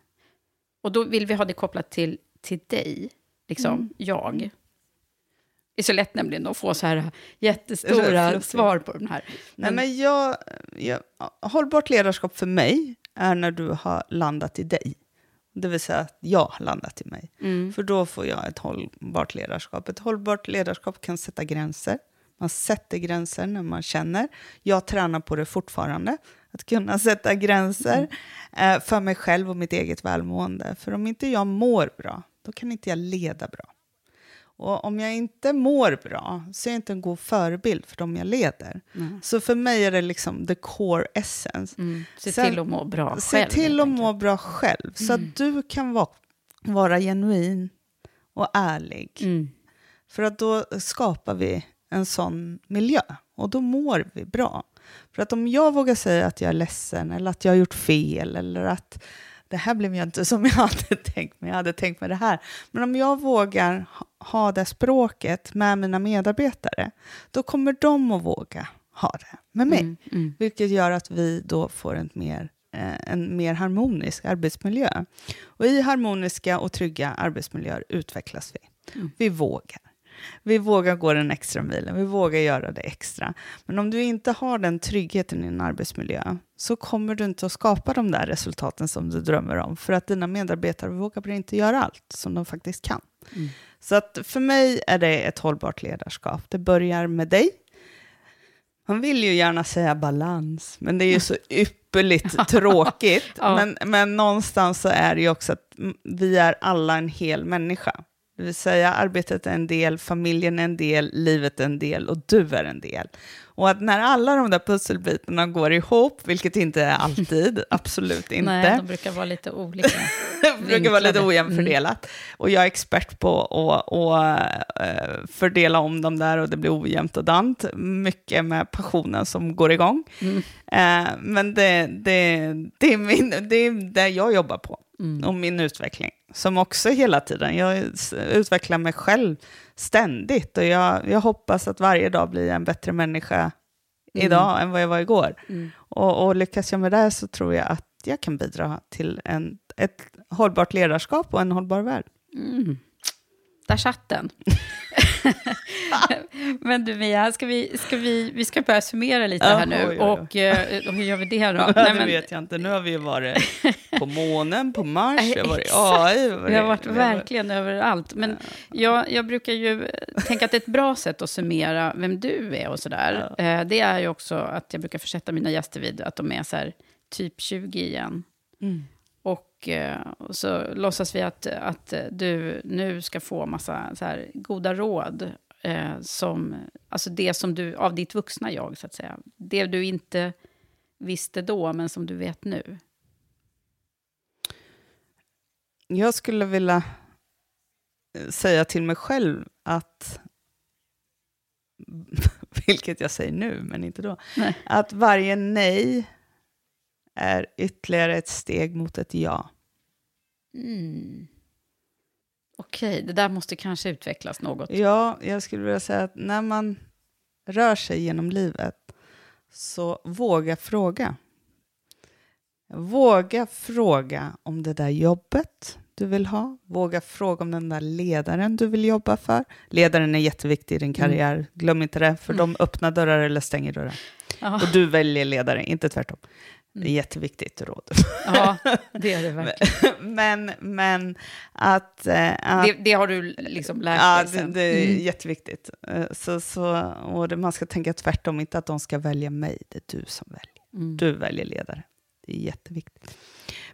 Och då vill vi ha det kopplat till, till dig, liksom, Mm. jag. Det är så lätt nämligen att få så här jättestora (laughs) svar på den här. Nej, men jag, jag, hållbart ledarskap för mig är när du har landat i dig. Det vill säga att jag har landat i mig. Mm. För då får jag ett hållbart ledarskap. Ett hållbart ledarskap kan sätta gränser. Man sätter gränser när man känner. Jag tränar på det fortfarande. Att kunna sätta gränser eh, för mig själv och mitt eget välmående. För om inte jag mår bra, då kan inte jag leda bra. Och om jag inte mår bra så är jag inte en god förebild för dem jag leder. Så för mig är det liksom the core essence. Mm. Se Sen- till att må bra Se själv. till helt att må bra själv, så att du kan vara, vara genuin och ärlig. Mm. För att då skapar vi en sån miljö och då mår vi bra. För att om jag vågar säga att jag är ledsen eller att jag har gjort fel eller att det här blev ju inte som jag hade tänkt mig, jag hade tänkt mig det här. Men om jag vågar ha- det språket med mina medarbetare, då kommer de att våga ha det med mig. Mm, mm. Vilket gör att vi då får en mer, eh, en mer harmonisk arbetsmiljö. Och i harmoniska och trygga arbetsmiljöer utvecklas vi. Vi vågar. Vi vågar gå den extra milen, vi vågar göra det extra. Men om du inte har den tryggheten i din arbetsmiljö så kommer du inte att skapa de där resultaten som du drömmer om. För att dina medarbetare vågar inte göra allt som de faktiskt kan. Så att för mig är det ett hållbart ledarskap. Det börjar med dig. Man vill ju gärna säga balans, men det är ju så (laughs) ypperligt tråkigt. Ja. Men, men någonstans så är det ju också att mm, vi är alla en hel människa. Det vill säga arbetet är en del, familjen är en del, livet är en del och du är en del. Och att när alla de där pusselbitarna går ihop, vilket inte är alltid, (laughs) absolut inte. Nej, de brukar vara lite olika. (laughs) Det brukar vara lite vinklade. ojämnt fördelat. Och jag är expert på att, eh, fördela om dem där och det blir ojämnt och dant. Mycket med passionen som går igång. Eh, men det, det, det, är min, det är det jag jobbar på. Och min utveckling. Som också hela tiden, jag utvecklar mig själv ständigt. Och jag, jag hoppas att varje dag blir en bättre människa idag än vad jag var igår. Och, och lyckas jag med det så tror jag att jag kan bidra till en, ett hållbart ledarskap och en hållbar värld. Mm. Där satt den. Men du Mia, ska vi, ska vi, vi ska börja summera lite Ja, här nu. oj, oj, oj. Och eh, hur gör vi det då? (laughs) det Nej, men- vet jag inte. Nu har vi varit (laughs) på månen, på Mars, vi har varit i. AI. Vi har varit verkligen överallt. Men jag, jag brukar ju tänka att ett bra sätt att summera vem du är och sådär, eh, det är ju också att jag brukar försätta mina gäster vid att de är så här, typ 20 igen. Mm. Och, eh, och så låtsas vi att, att du nu ska få massa så här, goda råd. Eh, som, alltså det som du, av ditt vuxna jag, så att säga. Det du inte visste då, men som du vet nu. Jag skulle vilja eh, säga till mig själv att, (laughs) vilket jag säger nu, men inte då, Nej. att varje nej är ytterligare ett steg mot ett ja. Mm. Okej, det där måste kanske utvecklas något. Ja, jag skulle vilja säga att när man rör sig genom livet så våga fråga. Våga fråga om det där jobbet du vill ha. Våga fråga om den där ledaren du vill jobba för. Ledaren är jätteviktig i din karriär. Glöm inte det, för de öppnar dörrar eller stänger dörrar. Ja. Och du väljer ledare, inte tvärtom. Det är jätteviktigt råd. Ja, det är det (laughs) verkligen. men, men att... eh, att Det, det har du liksom lärt Ja, dig det, sen. det är Mm. jätteviktigt. Eh, Så, så, och det, man ska tänka tvärtom, inte att de ska välja mig, det är du som väljer. Mm. Du väljer ledare. Det är jätteviktigt.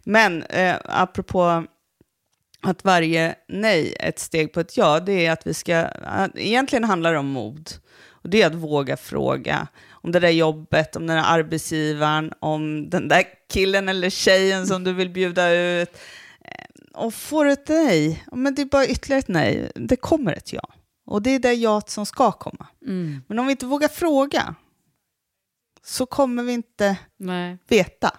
Men eh, apropå att varje nej är ett steg på ett ja, det är att vi ska, att egentligen handlar det om mod. Och det är att våga fråga om det där jobbet, om den där arbetsgivaren, om den där killen eller tjejen som du vill bjuda ut. Eh, och får ett nej, men det är bara ytterligare ett nej. Det kommer ett ja. Och det är det ja som ska komma. Mm. Men om vi inte vågar fråga så kommer vi inte Nej. veta.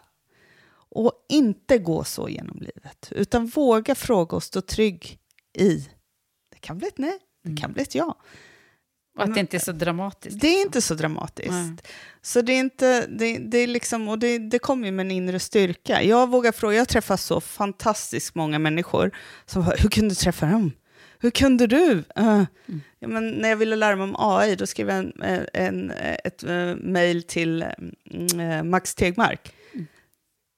Och inte gå så genom livet, utan våga fråga och stå trygg i. Det kan bli ett nej, det kan bli ett ja. Och att det inte är så dramatiskt. Det är inte så dramatiskt. Nej. Så det är inte, det, det är liksom, och det, det kommer ju med en inre styrka. Jag vågar fråga, jag träffar så fantastiskt många människor som bara, hur kunde du träffa dem? Hur kunde du? Uh, ja, men när jag ville lära mig om AI, då skrev jag en, en, en, ett uh, mejl till uh, Max Tegmark.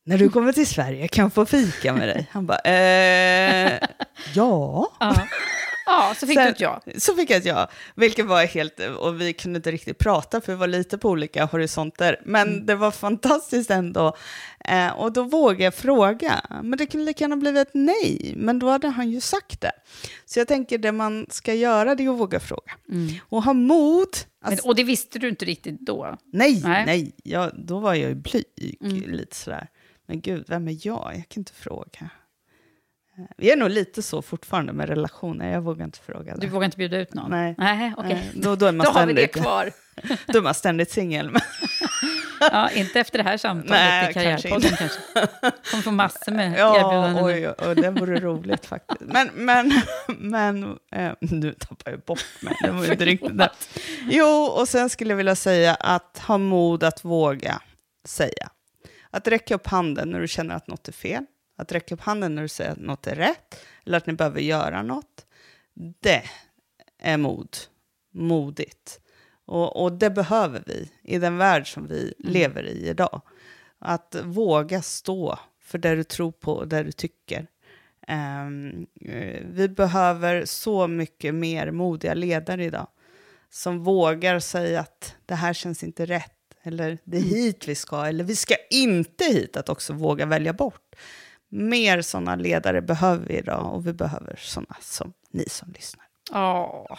När du kommer till Sverige kan jag få fika med dig. Han bara, eh, (laughs) ja. Ja. Ja, så fick Sen- du ett ja. Så fick jag ett ja, vilket var helt, och vi kunde inte riktigt prata för vi var lite på olika horisonter, men Mm. det var fantastiskt ändå. Eh, och då vågade jag fråga, men det kunde lika gärna blivit ett nej, men då hade han ju sagt det. Så jag tänker det man ska göra det är att våga fråga. Och ha mod. Mm. Men, Alltså, och det visste du inte riktigt då. nej, nej. nej, jag, då var jag ju blyg, Mm. lite sådär. Men gud, vem är jag? Jag kan inte fråga. Vi är nog lite så fortfarande med relationer, jag vågar inte fråga. Du det. vågar inte bjuda ut någon? Nej. Nej. Nej, då- då är man (laughs) då har vi det kvar. (laughs) Då är man ständigt singel. (laughs) Ja, inte efter det här samtalet Nej, i Karriärpodden kanske. Kommer få massor med Ja, erbjudanden. oj, oj, oj, det vore roligt faktiskt. Men, men, men eh, nu tappar jag bort mig. Det var inte riktigt där. Jo, och sen skulle jag vilja säga att ha mod att våga säga. Att räcka upp handen när du känner att något är fel. Att räcka upp handen när du säger att något är rätt. Eller att ni behöver göra något. Det är mod. Modigt. Och, och det behöver vi i den värld som vi lever i idag. Att våga stå för det du tror på och det du tycker. Eh, vi behöver så mycket mer modiga ledare idag. Som vågar säga att det här känns inte rätt. Eller det är hit vi ska. Eller vi ska inte hit. Att också våga välja bort. Mer sådana ledare behöver vi idag. Och vi behöver sådana som ni som lyssnar. Ja,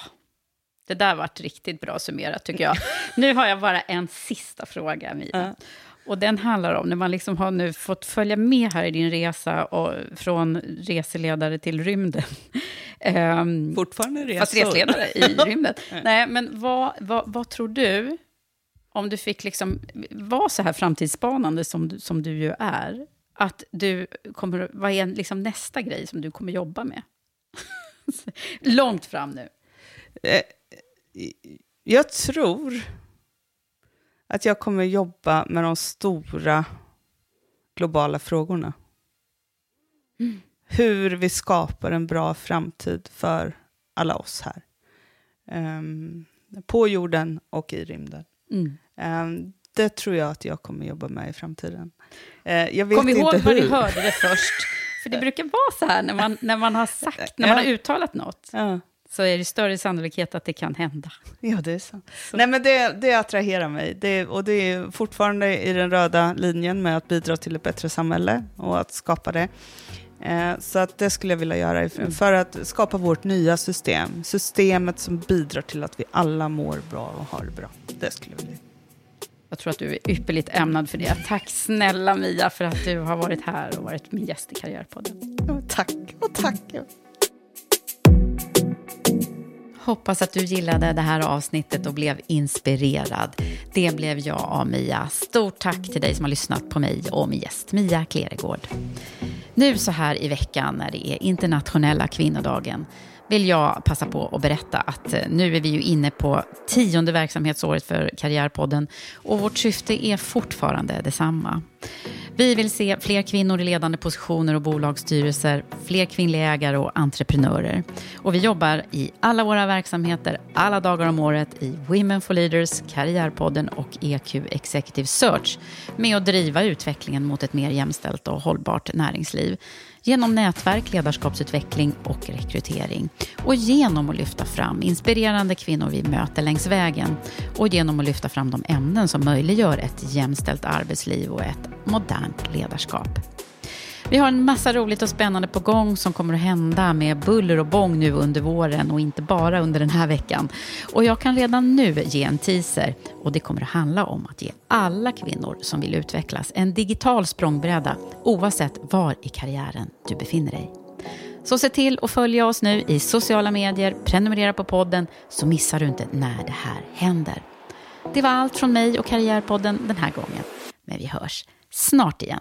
det där vart riktigt bra summerat tycker jag. (laughs) Nu har jag bara en sista fråga, Mia. Och den handlar om när man liksom har nu fått följa med här i din resa och från reseledare till rymden. (laughs) Ehm, Fortfarande Fast resor. resledare i (laughs) rymden. Nej, men vad, vad, vad tror du, om du fick liksom vara så här framtidsspanande som, du- som du ju är, att du kommer, vad är liksom nästa grej som du kommer jobba med? (laughs) Långt fram nu. Eh, Jag tror att jag kommer jobba med de stora globala frågorna. Hur vi skapar en bra framtid för alla oss här. Ehm, på jorden och i rymden. Mm. Ehm, det tror jag att jag kommer jobba med i framtiden. Eh, jag vet Kom inte ihåg hur. vad ni hörde det först. För det brukar vara så här när man, när man har sagt, när man har uttalat något, Ja. så är det större sannolikhet att det kan hända. Ja, det är sant. Nej, men det, det attraherar mig. Det, och det är fortfarande i den röda linjen med att bidra till ett bättre samhälle och att skapa det. Eh, så att det skulle jag vilja göra för, för att skapa vårt nya system. Systemet som bidrar till att vi alla mår bra och har det bra. Det skulle jag vilja. Jag tror att du är ypperligt ämnad för det. Tack snälla Mia för att du har varit här och varit min gäst i Karriärpodden. Tack och tack. Hoppas att du gillade det här avsnittet och blev inspirerad. Det blev jag av Mia. Stort tack till dig som har lyssnat på mig och min gäst Mia Kleregård. Nu så här i veckan när det är internationella kvinnodagen vill jag passa på att berätta att eh, nu är vi ju inne på tionde verksamhetsåret för Karriärpodden och vårt syfte är fortfarande detsamma. Vi vill se fler kvinnor i ledande positioner och bolagsstyrelser, fler kvinnliga ägare och entreprenörer. Och vi jobbar i alla våra verksamheter, alla dagar om året i Women for Leaders, Karriärpodden och EQ Executive Search med att driva utvecklingen mot ett mer jämställt och hållbart näringsliv genom nätverk, ledarskapsutveckling och rekrytering. Och genom att lyfta fram inspirerande kvinnor vi möter längs vägen och genom att lyfta fram de ämnen som möjliggör ett jämställt arbetsliv och ett modernt ledarskap. Vi har en massa roligt och spännande på gång som kommer att hända med buller och bång nu under våren och inte bara under den här veckan. Och jag kan redan nu ge en teaser och det kommer att handla om att ge alla kvinnor som vill utvecklas en digital språngbräda oavsett var i karriären du befinner dig. Så se till att följa oss nu i sociala medier, prenumerera på podden så missar du inte när det här händer. Det var allt från mig och Karriärpodden den här gången. Men vi hörs snart igen.